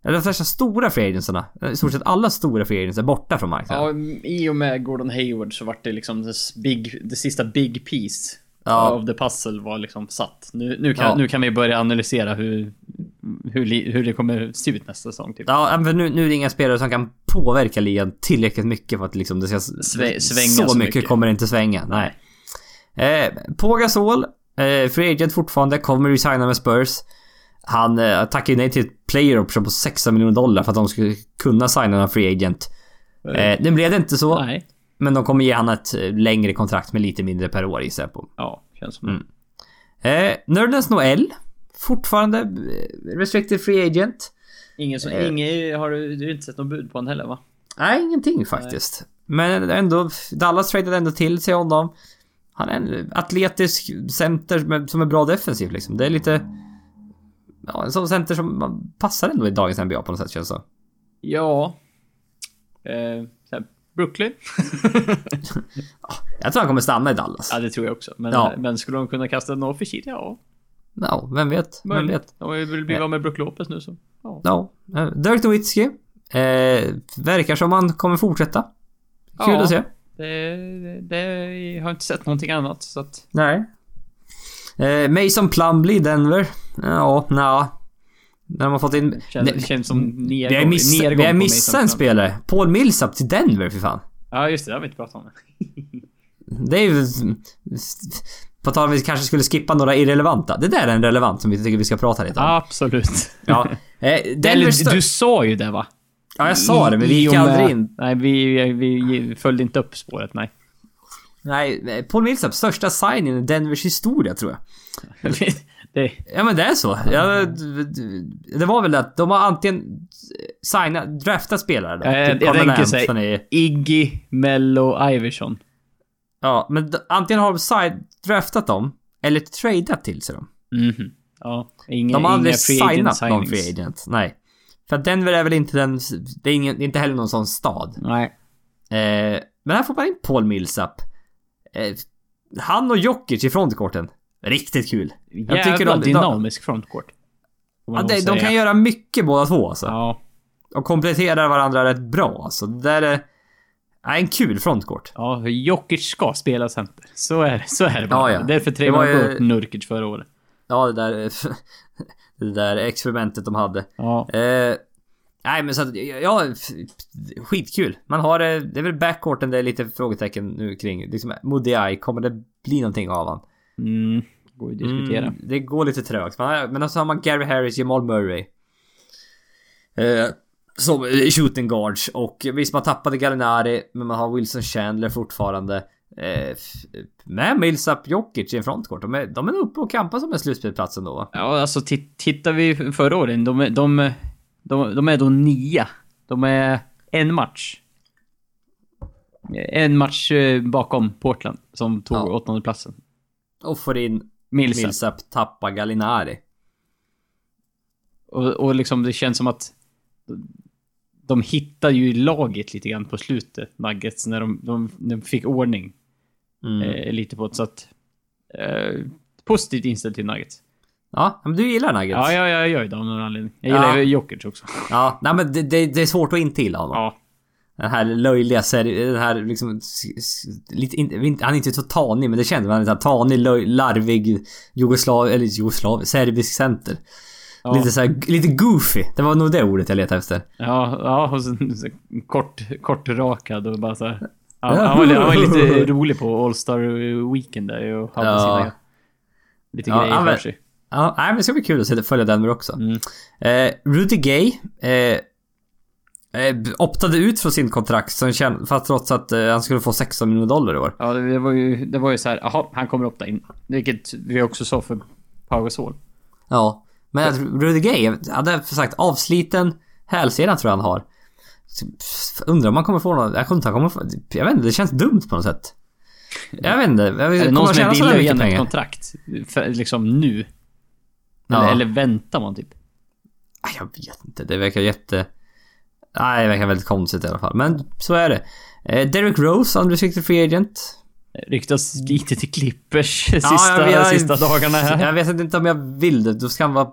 Eller de flesta stora free agentsarna, eh, i stort sett alla stora free agents är borta från marknaden. Ja, i och med Gordon Hayward så vart det liksom det, big, det sista big piece Ja. av the puzzle var liksom satt. Nu, nu, kan, Ja. nu kan vi börja analysera hur, hur, hur det kommer se ut nästa säsong. Typ. Ja, men nu, nu är det inga spelare som kan påverka ligan tillräckligt mycket för att liksom det ska... Sve- svänga så, så mycket, mycket. kommer det inte svänga, nej. Eh, Pau Gasol, eh, free agent fortfarande, kommer resigna med Spurs. Han eh, tackade nej till ett player option på 16 miljoner dollar för att de skulle kunna signa en free agent. Eh, det blev det inte så, Nej. men de kommer ge han ett eh, längre kontrakt med lite mindre per år gissar jag på. Ja, känns som Mm. Eh, Nerdens Noel, fortfarande eh, restricted free agent. Ingen som, Eh. ingen, har du, du har inte sett någon bud på honom heller va? Nej, ingenting faktiskt. Men ändå, Dallas tradade ändå till sig honom. Han är en atletisk center som är bra defensiv liksom. Det är lite... Ja, en sån center som passar ändå i dagens NBA på något sätt känns det. Ja. Eh, Brooklyn? Jag tror han kommer stanna i Dallas. ja, det tror jag också. Men, Ja. men skulle de kunna kasta en offer Ja, Ja, vem vet? Vem möjligt. vet? De vill bli av med Brook Lopez nu så. Ja. Ja. eh, Dirk Nowitzki. Eh, verkar som han kommer fortsätta. Kul Ja. att se. Det, det, det, jag har inte sett någonting annat så att... Nej. Eh, Mason Plumlee Denver. Ja, nja. När har fått in... Känns, Nej, känns som nergång, Vi har missat, nergång vi har missat en spelare. Paul Millsap till Denver för fan. Ja, just det. Det har vi inte pratat om. Det är ju... På tal om vi kanske skulle skippa några irrelevanta. Det där är en relevant som vi tycker vi ska prata lite om. Absolut. Ja. Eh, Denver Eller, du sa ju det va? Ja, jag sa det, men vi gick aldrig in. Nej, vi, vi, följde inte upp spåret, nej. Nej, eh, Paul Millsap, största signingen i Denvers historia tror jag. det, Ja men det är så. Ja, det var väl att de har antingen signat, draftat spelare då. jag, jag, Typ jag tänker Anthony. Iggy, Mello, Iverson. Ja, men antingen har de side, draftat dem, eller tradat till sig dem. Mhm. Ja, inga, De har aldrig signat någon free agent. Nej. För att Denver är väl inte den... Det är, ingen, inte heller någon sån stad. Nej. Eh, men här får man in Paul Millsap. Eh, han och Jokic i frontkorten. Riktigt kul. Jävla tycker de- de- dynamisk frontcourt. Ja, de, de kan göra mycket båda två alltså. Ja. Och kompletterar varandra rätt bra alltså. Det där är... Nej, en kul frontcourt. Ja, Jokic ska spela center. Så är det, så är det bara. Ja, ja. Därför Det trevade ju- bort Nurkic förra året. Ja, det där... det där experimentet de hade. Ja. Eh, nej men så att, ja, skitkul. Man har eh, det är väl backcourten det är lite frågetecken nu kring. Liksom Modiai, kommer det bli någonting av han? Mm, går ju att diskutera. Mm, det går lite trögt. Men så har man Gary Harris, Jamal Murray. Eh, som shooting guards och visst man tappade Gallinari men man har Wilson Chandler fortfarande. Eh, med Millsap Jokic i en frontcourt. De är, de är nog uppe och kampar som en slutspelsplats ändå va? Ja, alltså tit- tittar vi förra året, de, är- de, de, de är då nia. De är en match. En match eh, bakom Portland, som tog Ja. åttonde platsen. Och får in Millsap. Millsap tappa Gallinari. Och, och liksom det känns som att de hittar ju laget lite grann på slutet, Nuggets, när de, de, de fick ordning Mm. eh, lite på det. Så att... Eh, positivt inställd till Nuggets. Ja, men du gillar Nuggets? Ja, ja, jag gör ju det av någon anledning. Jag gillar Ja. ju Jokic också. Ja, nej men det, det, det är svårt att intila honom. Ja. Den här löjliga serien, den här liksom... Lite, in, han är inte så tanig, men det är så här tanig, löj, larvig, jugoslav... Eller jugoslav... Serbisk center. Ja. Lite så här, lite goofy. Det var nog det ordet jag letade efter. Ja, ja och sen, så kort, kort rakad och bara så här. Ja, han, var, han var lite rolig på All Star Weekend där och hade Ja. sina lite Ja, grejer han för sig. Ja, nej, men det ska bli kul att följa Denver också. Mm. Eh, Rudy Gay eh, optade ut från sin kontrakt, som fast trots att eh, han skulle få 16 miljoner dollar i år. Ja, det var ju, det var ju så här, jaha, han kommer opta in. Vilket vi också sa för Pau Gasol. Ja. Men att Rudy Gay, hade sagt avsliten hälsena tror jag han har. Undrar om han kommer få någon... Jag kommer inte han kommer få, Jag vet inte, det känns dumt på något sätt. Jag vet inte. Jag Är det kommer någon som är villig att ge ett kontrakt? För, liksom nu? Ja. Eller, eller väntar man typ? Nej, Jag vet inte. Det verkar jätte... Nej, det verkar väldigt konstigt i alla fall. Men så är det. Eh, Derek Rose, unrestricted free agent. Ryktas lite till Clippers sista, jag- jag- sista dagarna här. Jag vet inte om jag vill det. Då ska han vara...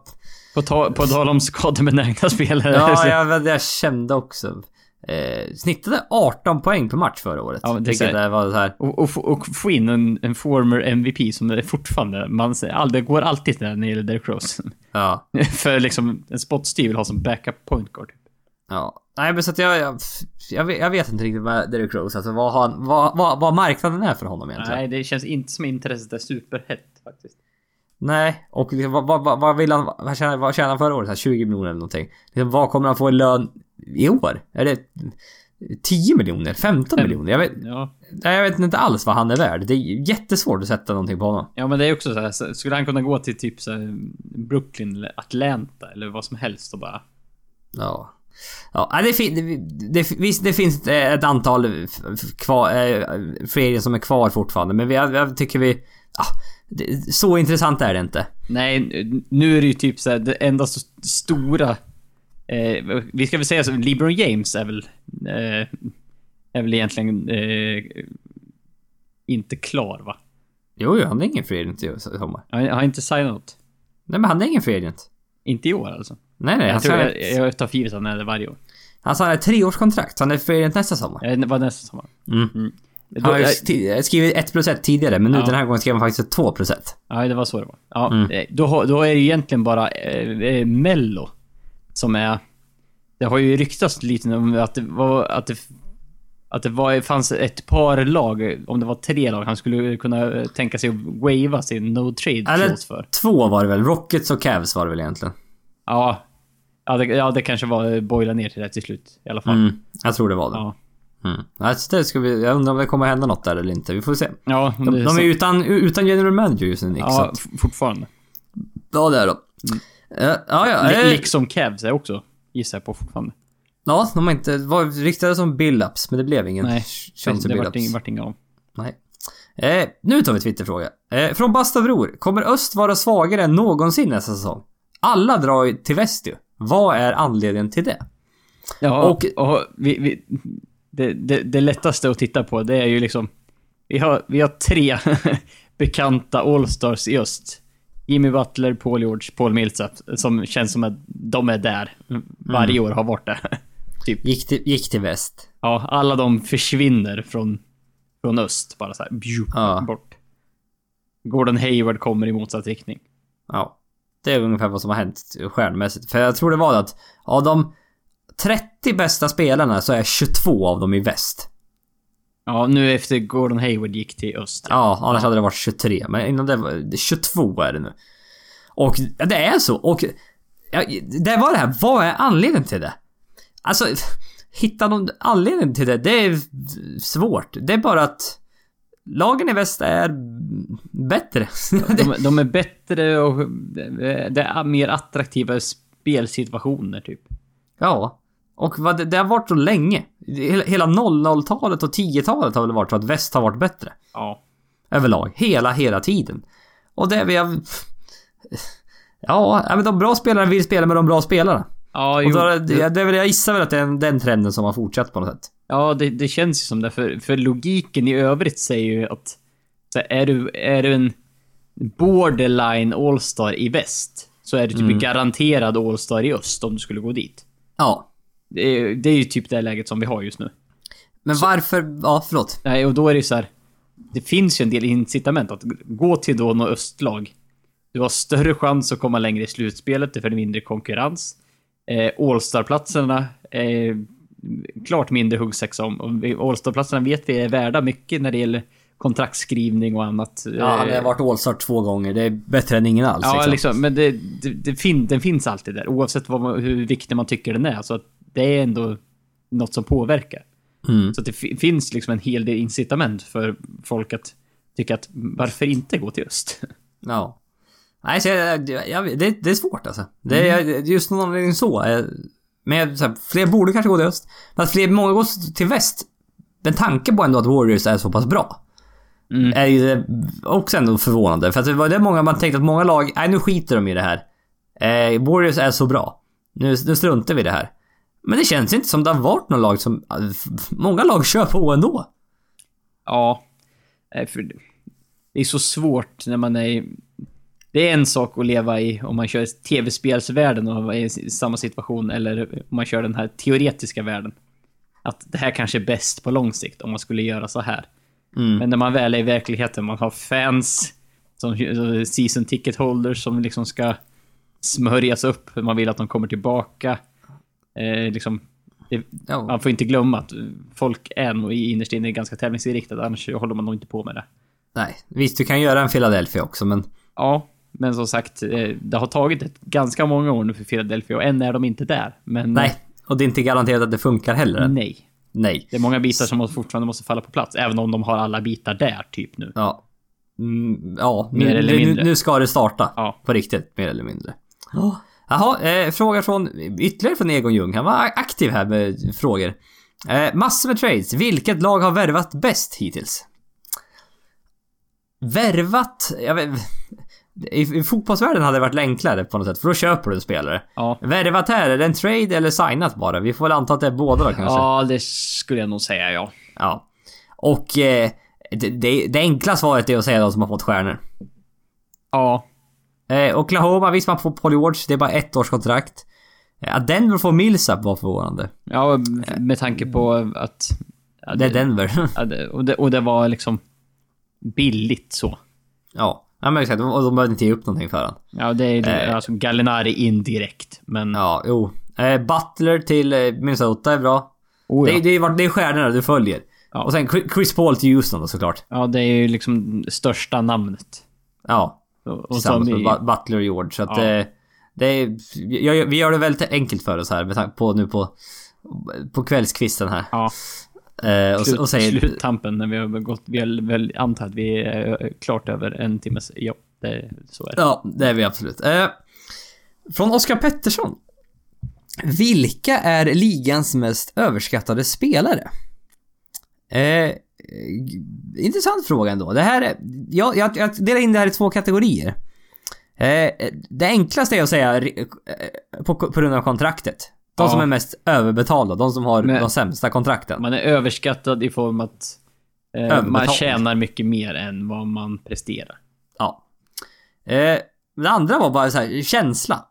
På, ta, på tal om skadebenägna spelare. Ja, jag, jag kände också. Eh, snittade 18 poäng per match förra året. Ja, det det var så här. Och, och, få- och få in en, en former MVP som är fortfarande, man all, det går alltid där när det gäller Derrick Rose. Ja. För liksom, en spot Steve vill ha som backup point guard. Ja. Nej men så att jag, jag, jag, vet, jag vet inte riktigt med Derrick Rose. Alltså vad, han, vad, vad, vad marknaden är för honom egentligen. Nej, det känns inte som intresset är superhett faktiskt. Nej. Och liksom, vad, vad, vad, vad vill han, vad tjänar, vad tjänade han förra året? Så här 20 miljoner eller någonting. Liksom, vad kommer han få i lön i år? Är det 10 miljoner? 15 Fem. miljoner? Jag vet, Ja. jag vet inte alls vad han är värd. Det är jättesvårt att sätta någonting på honom. ja, men det är också så här, så skulle han kunna gå till typ så här, Brooklyn eller Atlanta eller vad som helst och bara... Ja. Ja, nej, det, fin- det, visst, det finns ett antal kvar, eh, fler som är kvar fortfarande, men vi, jag tycker vi... Ah, så intressant är det inte. Nej, nu är det ju typ så här, det enda så stora... Eh, vi ska väl säga så, LeBron James är väl... Eh, är väl egentligen eh, inte klar va? Jo, jo, han är ingen free agent i sommar. Han har inte signat. Nej, men han är ingen free agent. Inte i år alltså. Nej, nej. Han Jag, tror, jag, jag tar för givet att han är det varje år. han sa ett treårskontrakt, så han är free nästa sommar. Jag vet inte vad nästa sommar. Mm. Då, Han har ju jag, sti- skrivit 1 plus 1 tidigare, men nu Ja. den här gången skrev han faktiskt ett 2 plus 1. ja, det var så det var. Ja, Mm. eh, då, har- då är det egentligen bara eh, eh, Mello som är... Det har ju ryktats lite om att det var... Att det, att det var, fanns ett par lag, om det var tre lag, han skulle kunna eh, tänka sig att wava sin no trade Eller för. två var det väl? Rockets och Cavs var det väl egentligen? Ja. Ja det, ja, det kanske var eh, boila ner till det till slut i alla fall. Mm, jag tror det var det. Ja. Mm. Alltså, det ska vi, jag undrar om det kommer hända något där eller inte. Vi får se. Ja, De, det är de är utan, utan general manager just nu Nick, Ja, fortfarande. Ja, det är de. Eh, ja, ja. Li- eh, liksom Cavs är också, gissar jag på fortfarande. ja, de har inte... var ryktades som Billups, men det blev ingen Nej, det to vart ing- vart inga av. Nej. Eh, nu tar vi Twitterfråga. Eh, från Bastavror. Kommer öst vara svagare än någonsin nästa säsong? Alla drar ju till väst ju. Vad är anledningen till det? Ja, Och- och, vi, vi, det, det, det lättaste att titta på, det är ju liksom... Vi har, vi har tre bekanta Allstars i öst. Jimmy Butler, Paul George, Paul Millsap. Som känns som att de är där. Varje år har varit där. Typ. Gick till, gick till väst. Ja, alla de försvinner från, från öst. Bara så här, bju, Ja. bort. Gordon Hayward kommer i motsatt riktning. Ja. Det är ungefär vad som har hänt stjärnmässigt. För jag tror det var att av de 30 bästa spelarna så är 22 av dem i väst. Ja, nu efter Gordon Hayward gick till öst. Ja, annars hade det varit 23. Men innan det var... 22 är det nu. Och ja, det är så. Och... Ja, det var det här. Vad är anledningen till det? Alltså, hitta någon anledning till det, det är svårt. Det är bara att lagen i väst är bättre. De, de är bättre och det är mer attraktiva spelsituationer typ. ja. Och vad det, har varit så länge. Hela, hela 00-talet och 10-talet har väl varit så att väst har varit bättre. Ja. Överlag. Hela, hela tiden. Och det vi har... Ja, men de bra spelarna vill spela med de bra spelarna. Ja, Och jo, då, det, det jag gissar väl att det är den trenden som har fortsatt på något sätt. Ja det, det känns ju som det. För, för logiken i övrigt säger ju att så är, du, är du en borderline all-star i väst så är du typ garanterad all-star i öst om du skulle gå dit. Ja. Det är, det är ju typ det läget som vi har just nu. Men varför... Ja, förlåt. Nej, och då är det ju så här. Det finns ju en del incitament att gå till då något östlag. Du har större chans att komma längre i slutspelet, det är mindre konkurrens. Eh, All-star-platserna är klart mindre huggsexa om. Och All-star-platserna vet vi är värda mycket när det gäller kontraktsskrivning och annat. Ja, han Eh, har varit All-Star två gånger. Det är bättre än ingen alls. Ja, liksom. liksom. Men det, det, det fin, den finns alltid där, oavsett vad hur viktig man tycker den är. Så att det är ändå något som påverkar. Mm. Så det fi- finns liksom en hel del incitament för folk att tycka att varför inte gå till öst? Ja. Nej, så jag, jag, det, det är svårt alltså. Det är just någon anledning så. Men så här, fler borde kanske gå till öst. Men att fler, många går till väst. Men tanken på ändå att Warriors är så pass bra. Mm. Är ju också ändå förvånande. För att det var det många man tänkte att många lag, nej nu skiter de i det här. Eh, Warriors är så bra. Nu, nu struntar vi i det här. Men det känns inte som det har varit någon lag som... Många lag kör på ändå. Ja. För det är så svårt när man är. Det är en sak att leva i om man kör tv-spelsvärlden och är i samma situation eller om man kör den här teoretiska världen. Att det här kanske är bäst på lång sikt om man skulle göra så här. Mm. Men när man väl är i verkligheten, man har fans, som season ticket holders som liksom ska smörjas upp. Man vill att de kommer tillbaka. Eh, liksom, det, Ja. man får inte glömma att folk är nog i innerst inne ganska tävlingsinriktade, annars håller man nog inte på med det. Nej, visst du kan göra en Philadelphia också men... Ja, men som sagt, eh, det har tagit ett, ganska många år nu för Philadelphia och än är de inte där. Men Nej. Och det är inte garanterat att det funkar heller. nej. Nej. Det är många bitar som fortfarande måste falla på plats, även om de har alla bitar där, typ nu. Ja. Mm, ja, Mer nu, eller nu, mindre. nu ska det starta. Ja. På riktigt, mer eller mindre. Jaha, eh, fråga från ytterligare från Egon Ljung. Han var aktiv här med frågor. Eh, massor med trades. Vilket lag har värvat bäst hittills? Värvat? Jag vet, i, I fotbollsvärlden hade det varit enklare på något sätt, för då köper du en spelare. Ja. Värvat här, är det en trade eller signat bara? Vi får väl anta att det är båda då kanske. Ja, det skulle jag nog säga, ja. Ja. Och eh, det, det, det enkla svaret är att säga de som har fått stjärnor. Ja, Eh, Oklahoma, visst man får Paul George, det är bara ett års kontrakt. Att Denver får Millsap var förvånande. ja med tanke på att... Ja, Det är Denver. ja, det, och, det, och det var liksom billigt så. ja. Ja men exakt, och de behövde inte ge upp någonting för honom. Ja, det är Eh. alltså Gallinari indirekt, men... Ja, jo. Eh, Butler till eh, Minnesota är bra. Oh, ja. det, det, är, det är stjärnorna du följer. Ja. Och sen Chris- Paul till Houston då såklart. ja, det är ju liksom största namnet. Ja. Och, Tillsammans med Bu- Butler och George. Så att Ja. eh, det är, jag, vi gör det väldigt enkelt för oss här med tanke på nu på, på kvällskvisten här. ja, Eh, och, slut, och säger... sluttampen när vi har gått... Vi har väl antar att vi är klart över en timmes... Ja, det, så är det. Ja, det är vi absolut. Eh, från Oskar Pettersson. Vilka är ligans mest överskattade spelare? Eh, intressant fråga ändå. Det här är, jag, jag, jag delar in det här i två kategorier. Eh, det enklaste är att säga eh, på, på grund av kontraktet. De Ja. som är mest överbetalda, de som har Men- de sämsta kontrakten. Man är överskattad i form att eh, man tjänar mycket mer än vad man presterar. Ja. Eh, det andra var bara så här, känsla.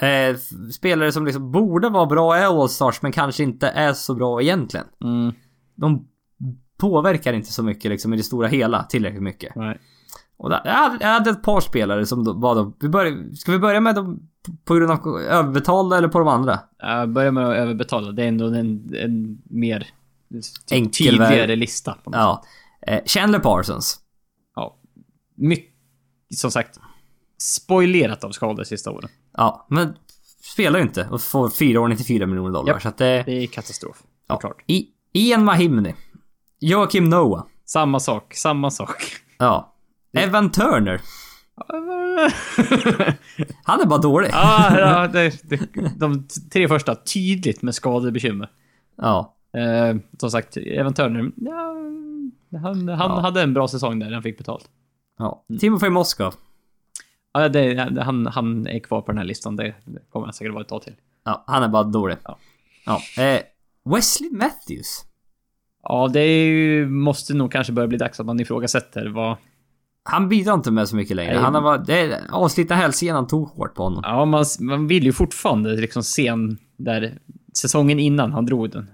Eh, spelare som liksom borde vara bra är All-Stars men kanske inte är så bra egentligen. Mm, De påverkar inte så mycket liksom i det stora hela tillräckligt mycket. nej. Och där, jag, hade, ett par spelare som var då, vi börjar, ska vi börja med dem på grund av överbetalda eller på de andra? Jag börjar med att överbetala. Det är ändå en, en mer Enkel tydligare väg. lista. På något sätt. Ja. Eh, Chandler Parsons. ja. Mycket, som sagt, spoilerat av skador sista åren. Ja, men spelar ju inte och får 4 år 94 miljoner dollar. Japp. Så att det... Det är katastrof. Ja. Såklart. I, Ian Mahimni. Joakim Noah. Samma sak, samma sak. Ja. Evan Turner. Han är bara dålig. ja, ja det, det, de tre första, tydligt med skadebekymmer. Ja. Eh, som sagt, Evan Turner, ja, han, han Ja. hade en bra säsong där han fick betalt. ja. Timofey Moskov. Ja, det, han, han är kvar på den här listan. Det, kommer han säkert vara ett tag till. Ja, han är bara dålig. Ja. Ja. Eh, Wesley Matthews. Ja, det ju, måste nog kanske börja bli dags att man ifrågasätter vad... Han bidrar inte med så mycket längre. Nej. Han har varit... Det avslitna hälsenan tog hårt på honom. Ja, man, man vill ju fortfarande liksom se en där säsongen innan han drog den.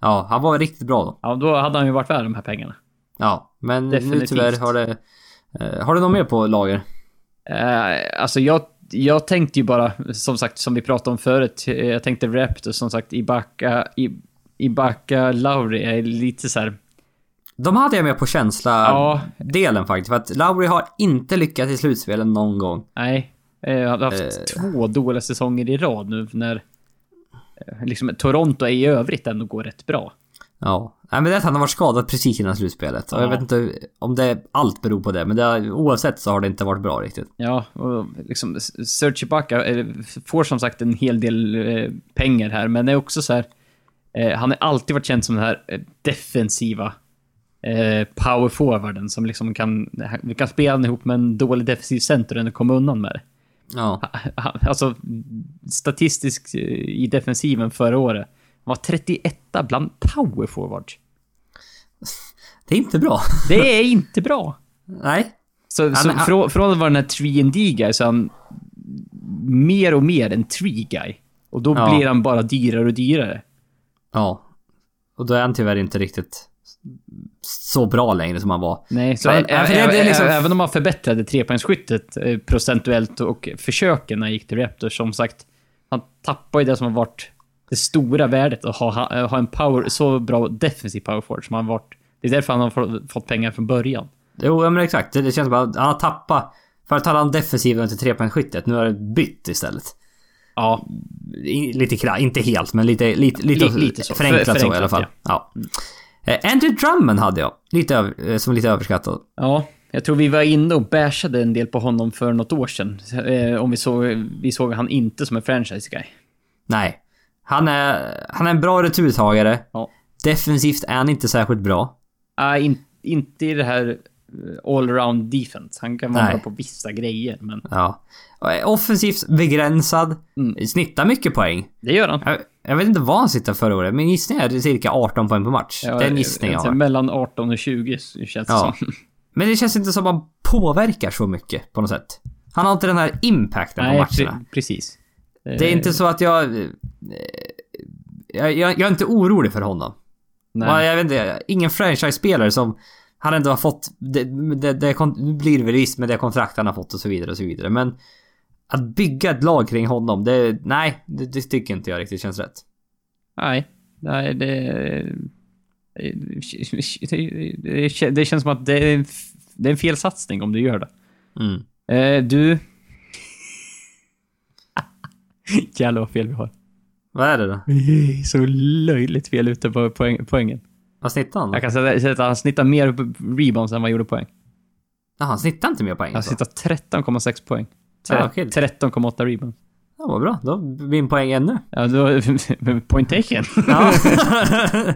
Ja, han var riktigt bra då. Ja, då hade han ju varit värd de här pengarna. Ja, men nu Definitivt. tyvärr har det... Eh, har du något mer på lager? Eh, alltså jag, jag tänkte ju bara, som sagt, som vi pratade om förut, eh, jag tänkte Raptors, som sagt, Ibaka, I, Ibaka Lauri är lite så här. De hade jag med på Ja. känsla-delen faktiskt. För att Lowry har inte lyckats i slutspelen någon gång. nej, eh, jag hade haft två dåliga säsonger i rad nu när eh, liksom Toronto är i övrigt ändå går rätt bra. Ja. Nej men det är att han har varit skadad precis innan slutspelet. Och jag Ja. vet inte om det allt beror på det. Men det, har- oavsett så har det inte varit bra riktigt. Ja, och liksom Serge Ibaka eh, får som sagt en hel del eh, pengar här, men det är också så här. Eh, han har alltid varit känd som den här eh, defensiva eh, power forwarden som liksom kan, vi kan spela den ihop med en dålig defensiv center och ändå komma undan med det. Ja. Han- Alltså, statistiskt eh, i defensiven förra året. Han var 31 bland power forwards. Det är inte bra. Det är inte bra. Nej. Så, så han- från, från att vara den här 3D guy så är han mer och mer en 3 guy. Och då Ja. blir han bara dyrare och dyrare. Ja. Och då är han tyvärr inte riktigt så bra längre som han var. Nej, så Men, ä- ja, för det- det liksom- även om han förbättrade trepoängsskyttet eh, procentuellt och försöken när han gick till Raptors, som sagt, han tappar ju det som har varit det stora värdet att ha, ha, ha en power, så bra defensiv power forward som han varit. Det är därför han har fått, pengar från början. Jo, ja, men exakt. Det, det känns som att han har tappat... Förut hade han defensiven till trepoängsskyttet. Nu har det bytt istället. Ja, lite inte helt, men lite, lite, lite, Li- lite så. Förenklat, För- så i förenklat, alla fall. Ja. Eh, Andrew Drummond hade jag. Lite eh, som lite överskattad. Ja, jag tror vi var inne och bashade en del på honom för något år sedan. Eh, om vi såg, vi såg han inte som en franchise guy. Nej. Han är, han är en bra returtagare. Ja. Defensivt är han inte särskilt bra. Ah, in, inte i det här eh, allround defense. Han kan vara Nej. bra på vissa grejer, men Ja. Är Offensivt begränsad. Mm. Snittar mycket poäng. det gör han. Jag, jag vet inte vad han sitter förra året, men gissning är cirka 18 poäng per match. det är en gissning jag alltså, har. Mellan 18 och 20 känns det Ja. som. Men det känns inte som att han påverkar så mycket på något sätt. Han har inte den här impacten på Nej, matcherna. pre- precis. Det är inte så att jag... eh, Jag, jag, jag är inte orolig för honom. Nej. Jag vet inte, ingen franchise-spelare som han ändå har fått... Det, det, det, nu blir det väl visst med det kontrakt han har fått och så vidare och så vidare. Men att bygga ett lag kring honom, det... Nej, det, det tycker inte jag riktigt känns rätt. Nej, nej det... Det, det känns som att det är, en, det är en fel satsning om du gör det. Mm. Eh, du... Jävlar vad fel vi har. Vad är det då? Vi är så löjligt fel ute på poäng, poängen. Vad snittar han? Jag kan säga säga att han snittar mer rebounds än vad han gjorde poäng. Jaha, han snittar inte mer poäng Han snittar 13,6 poäng. Ja, okej. 13,8 rebounds. Ja, vad bra. Då min poäng ännu. Ja, då... Point taken. Ja.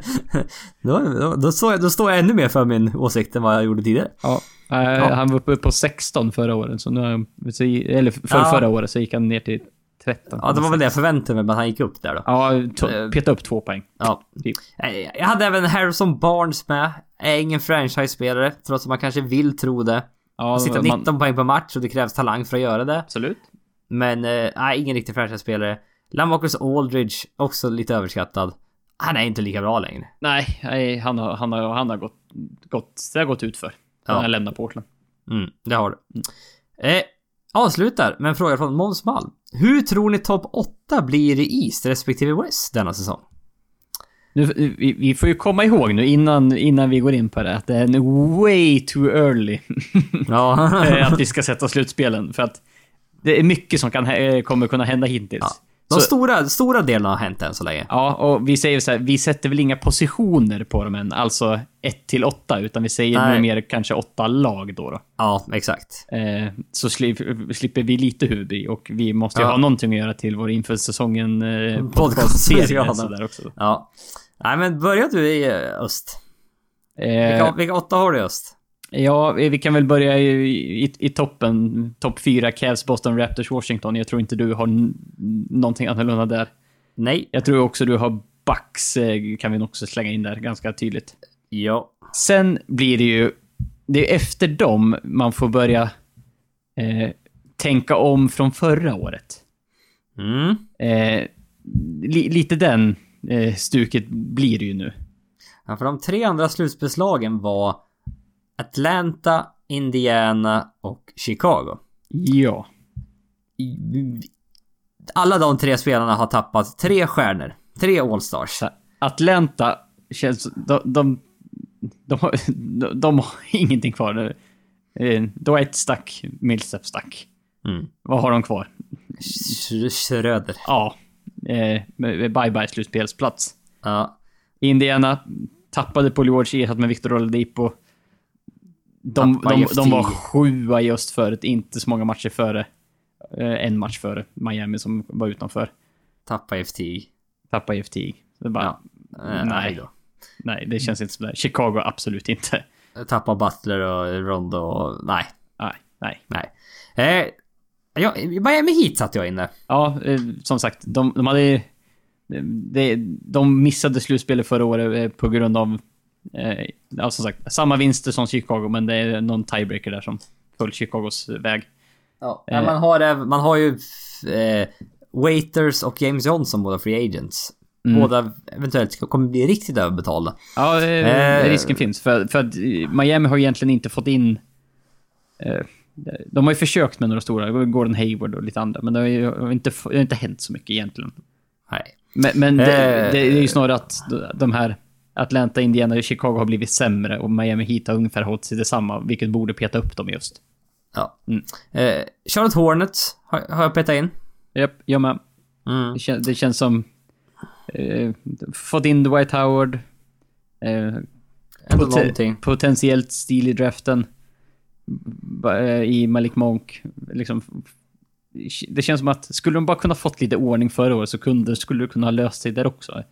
då, då, då, står jag, då står jag ännu mer för min åsikt än vad jag gjorde tidigare. Ja. Eh, Han var uppe på 16 förra året, så nu så, eller för, Ja. förra året så gick han ner till 13. Ja, det var väl det jag förväntade mig, men han gick upp där då. Ja, to- peta upp två poäng. Ja. Typ. Eh, Jag hade även Harrison Barnes med. Är ingen franchise-spelare, trots att man kanske vill tro det. Ja, Han sitter man- 19 poäng per match och det krävs talang för att göra det. Absolut. Men eh, nej, ingen riktig franchise-spelare. Lamarcus Aldridge, också lite överskattad. Han är inte lika bra längre. Nej, nej han har, han har, han har gått, gått, det har gått ut för. Ja. Han har lämnat Portland. Mm, det har du. Eh, avslutar med en fråga från Måns Malm. Hur tror ni topp 8 blir i East respektive West denna säsong? Nu, vi, vi får ju komma ihåg nu innan, innan vi går in på det att det är en way too early Ja. att vi ska sätta slutspelen. För att det är mycket som kan, kommer kunna hända hittills. Ja. De Så- stora, stora delarna har hänt än så länge. Ja, och vi säger så här, vi sätter väl inga positioner på dem än, alltså 1 till 8, utan vi säger nog mer kanske 8 lag då. då. Ja, exakt. Eh, så sli- slipper vi lite huvud och vi måste ju Ja. ha någonting att göra till vår inför säsongen eh, Podcast- podcastserie sådär också. Ja. Nej men börjar du i eh, öst? Eh, Vilka, vilka åtta har du i öst? Ja, vi kan väl börja i, i, i toppen. Topp 4, Cavs, Boston, Raptors, Washington. Jag tror inte du har någonting annorlunda där. Nej. Jag tror också du har Bucks, eh, kan vi också slänga in där ganska tydligt. Ja. Sen blir det ju... Det är efter dem man får börja eh, tänka om från förra året. Mm. Eh, li, lite den eh, stuket blir det ju nu. Ja, för de tre andra slutspelslagen var Atlanta, Indiana och Chicago. Ja. Alla de tre spelarna har tappat tre stjärnor. Tre All-stars. Atlanta känns... De, de, de, har, de, de har ingenting kvar. nu. Eh, Dwight stack, Millsap stack. Mm. Vad har de kvar? Sch- Schröder. Ja. Eh, Bye-bye slutspelsplats. Ja. Indiana tappade Paul George ersatt med Victor Oladipo. De, de, just de var i- sjua i öst förut, inte så många matcher före. Eh, en match före Miami som var utanför. Tappa FTI. Tappade i FTI. Det bara, Ja. Eh, nej. då. nej, det känns inte sådär. Chicago absolut inte. Tappa Butler och Rondo och... Nej. Nej, nej. Nej. Eh, ja, Miami Heat satt jag inne. Ja, eh, som sagt, de, de hade... De, de missade slutspelet förra året eh, på grund av... Eh, ja, som sagt, samma vinster som Chicago, men det är någon tiebreaker där som föll Chicagos väg. Ja. Eh. man, har, man har ju eh, Waiters och James Johnson båda free agents. Mm. Båda eventuellt kommer bli riktigt överbetalda. Ja, eh, Eh. risken finns. För, för att Miami har egentligen inte fått in... Eh, de har ju försökt med några stora, Gordon Hayward och lite andra, men det har ju inte, det har inte hänt så mycket egentligen. Nej. Men, men det, det är ju snarare att de här Atlanta, Indiana och Chicago har blivit sämre och Miami Heat har ungefär hållit sig detsamma, vilket borde peta upp dem just. Ja. Mm. Eh, Charlotte Hornets har, har jag petat in. Japp, jag med. Mm. Det, kän, det känns som... Eh, fått in Dwight Howard. Eh, Poten- potentiellt stil i draften. Eh, I Malik Monk. Liksom, det känns som att skulle de bara kunna fått lite ordning förra året så kunde, skulle det kunna ha löst sig där också.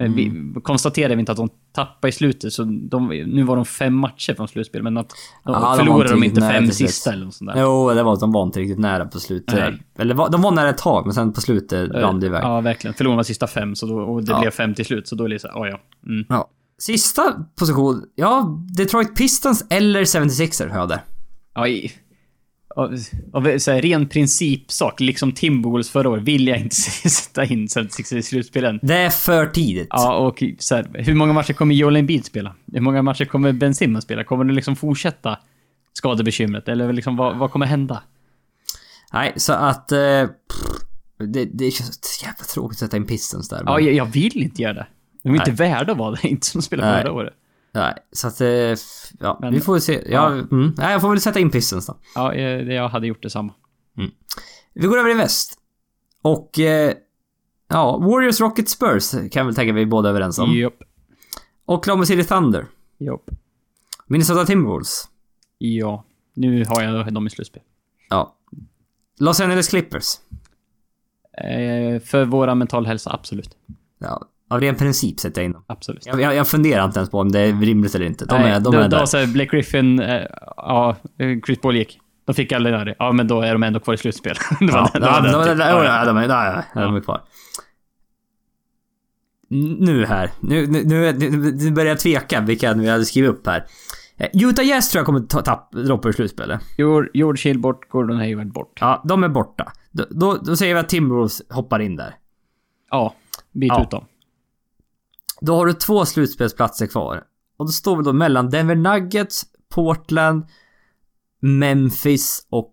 Mm. vi konstaterade vi inte att de tappade i slutet, så de, nu var de fem matcher från slutspel, men att de Ja, de förlorade inte de riktigt inte fem sista eller något sånt där. Jo, det var de var inte riktigt nära på slutet. Nej. Eller de var nära ett tag, men sen på slutet rann det iväg. Ja, verkligen. Förlorade man sista fem så då, och det Ja. blev fem till slut, så då är det så här, oh, ja. Mm. Ja. Sista position, ja, Detroit Pistons eller 76er har jag där. Ja, i, av, av så här, ren principsak, liksom Timberwolves förra året, vill jag inte sätta in 76 i slutspelen. Det är för tidigt. Ja, och så här, hur många matcher kommer Joel Embiid spela? Hur många matcher kommer Ben Simmons spela? Kommer det liksom fortsätta skadebekymret? Eller liksom, vad, vad kommer hända? Nej, så att... Eh, pff, det, det är så jävla tråkigt att sätta in Pistons där. Ja, men- jag, jag vill inte göra det. De är inte Nej. värda att vara det, inte som spelade Nej. förra året. Nej, så att... Eh, ja, Men- vi får väl se. Ja, Ja. Mm, nej, jag får väl sätta in Pistons då. Ja, eh, jag hade gjort detsamma. Vi går över i väst. Och... Eh, ja, Warriors, Rockets, Spurs kan jag väl tänka vi är båda överens om. Japp. Oklahoma City Thunder. Japp. Minnesota Timberwolves. Ja. Nu har jag dem i slutspel. Ja. Los Angeles Clippers. Eh, för våra mental hälsa, absolut. Ja, av ren princip sätter jag in dem. Absolut. Jag, jag, jag funderar inte ens på om det är rimligt eller inte. De Nej, är, de då, är då där. så här, Blake Griffin, eh, ja, Chris Paul gick. De fick aldrig det. Ja, men då är de ändå kvar i slutspel. det var Ja, de, är- de kvar. Nu här. Nu, nu, nu, nu, börjar jag tveka vilka vi hade skrivit upp här. Eh, Utah Jazz tror jag kommer ta, tapp, droppa ur slutspelet. George Hill bort, Gordon Hayward bort. Ja, de är borta. Då, då, då säger vi att Timberwolves hoppar in där. Ja, byt Ja. ut dem. Då har du två slutspelsplatser kvar. Och då står vi då mellan Denver Nuggets, Portland, Memphis och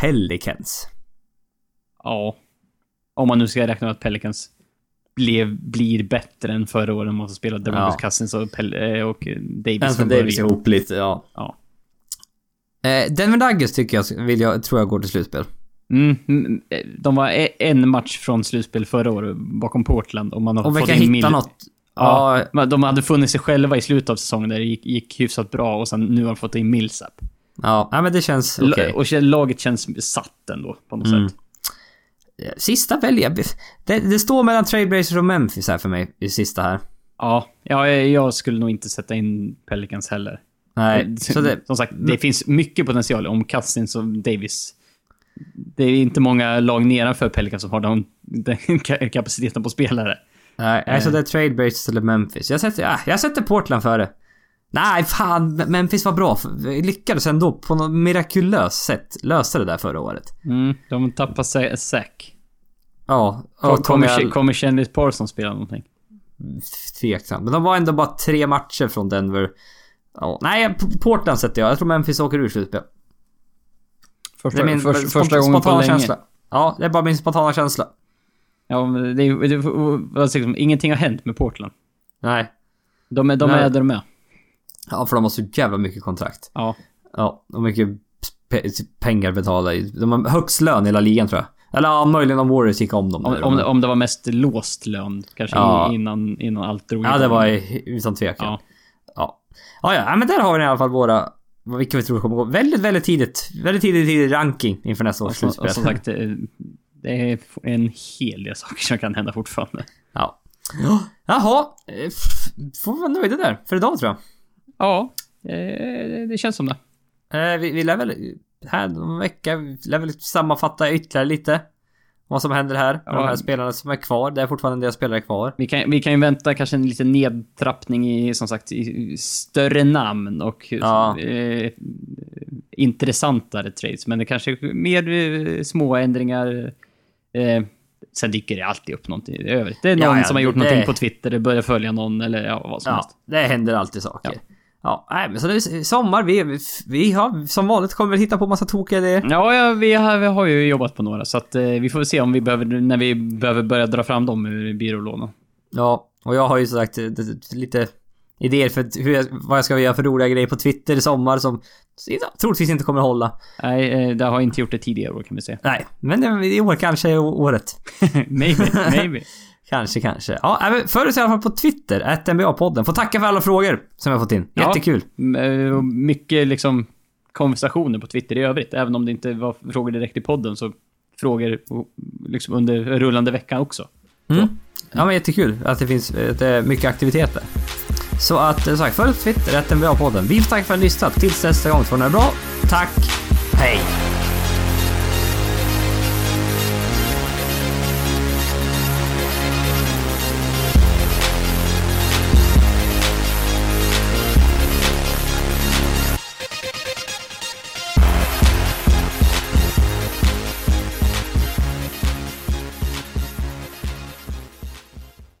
Pelicans. Ja. Om man nu ska räkna med att Pelicans blev, blir bättre än förra året. Man spelar Demarcus Ja. Cousins och, Pel- eh, och Davis Anthony från Davis ihop lite, ja. Ja. Eh, Denver Nuggets tycker jag, vill jag, tror jag går till slutspel. Mm, mm, eh, de var e- en match från slutspel förra året bakom Portland och man har Om vi kan hitta något. Ja, Ja, de hade funnit sig själva i slutet av säsongen där det gick, gick hyfsat bra och sen nu har de fått in Millsap. ja, ja men det känns okej. Och kä- laget känns satt ändå på något Mm. sätt. Sista välja. Det, det står mellan Trailblazers och Memphis här för mig i sista här. Ja, ja, jag jag skulle nog inte sätta in Pelicans heller. Nej, Eh, så det... Som sagt, det finns mycket potential om Cousins och Davis. Det är inte många lag nedanför Pelicans som har den, den ka- kapaciteten på spelare. Nej, alltså Eh. det är Trailblazers eller Memphis. Jag sätter, ja, jag sätter Portland före. Nej, fan. Memphis var bra. Vi lyckades ändå på något mirakulöst sätt lösa det där förra året. Mm, de tappar Sa- Zack. Ja, och kommer, Al- kommer Chandler Parsons spela någonting? Tveksamt. Men de var ändå bara tre matcher från Denver. Ja, nej, Portland sätter jag. Jag tror Memphis åker ur slutspel. Första, Det är min första, spont- första gången på länge. känsla. Ja, det är bara min spontana känsla. Ja, men det, det, det, alltså, liksom, ingenting har hänt med Portland. Nej. De är, de Nej. är där de är. Ja, för de har så jävla mycket kontrakt. Ja. Ja, och mycket pe- pengar betala i. De har högst lön i hela ligan tror jag. Eller ja, möjligen om Warriors gick om dem. Om, om, men- om det var mest låst lön, kanske Ja. innan, innan allt drog Ja, det igång. var i- utan tvekan. Ja. Ja. Ja, ja, men där har vi i alla fall våra... Vilka vi tror kommer gå. Väldigt, väldigt tidigt. Väldigt tidigt, tidigt ranking inför nästa års slutspel. och som sagt, det, är en hel del saker som kan hända fortfarande. Ja. Jaha. eh, Får vara nöjda där för idag tror jag. Ja, eh, det känns som det. Eh, vi, vi lär väl... Här om en vecka, vi lär väl sammanfatta ytterligare lite. Vad som händer här med Ja. de här spelarna som är kvar. Det är fortfarande en del spelare kvar. Vi kan, vi kan ju vänta kanske en liten nedtrappning i, som sagt, i större namn och Ja. eh, intressantare trades. Men det kanske är mer eh, små ändringar. Eh, sen dyker det alltid upp någonting i övrigt. Det är någon Ja, ja, som har gjort det- någonting på Twitter, börjar följa någon eller ja, vad som Ja, helst. det händer alltid saker. Ja, nej men så det är sommar. Vi, vi har som vanligt kommer vi hitta på massa tokiga idéer. Ja, ja vi, har, vi har ju jobbat på några, så att eh, vi får se om vi behöver, när vi behöver börja dra fram dem ur byrålådan. Ja, och jag har ju sagt eh, lite idéer för hur jag, vad jag ska göra för roliga grejer på Twitter i sommar som ja, troligtvis inte kommer hålla. Nej, eh, det har inte gjort det tidigare år kan vi säga. Nej, men det- i år kanske är året. maybe, maybe. Kanske, kanske. Ja, men följ oss i alla fall på Twitter, att NBA-podden. Får tacka för alla frågor som jag fått in. Ja. Jättekul. M- eh, och Mycket liksom konversationer på Twitter i övrigt. Även om det inte var frågor direkt i podden så frågor liksom under rullande veckan också. Mm. Ja, men jättekul att det finns att det är mycket aktiviteter. Så att, eh, som sagt, följ Twitter, rätten Twitter, har NBA-podden. Vi får för att ni har lyssnat. Tills nästa gång, får ni ha det bra. Tack. Hej.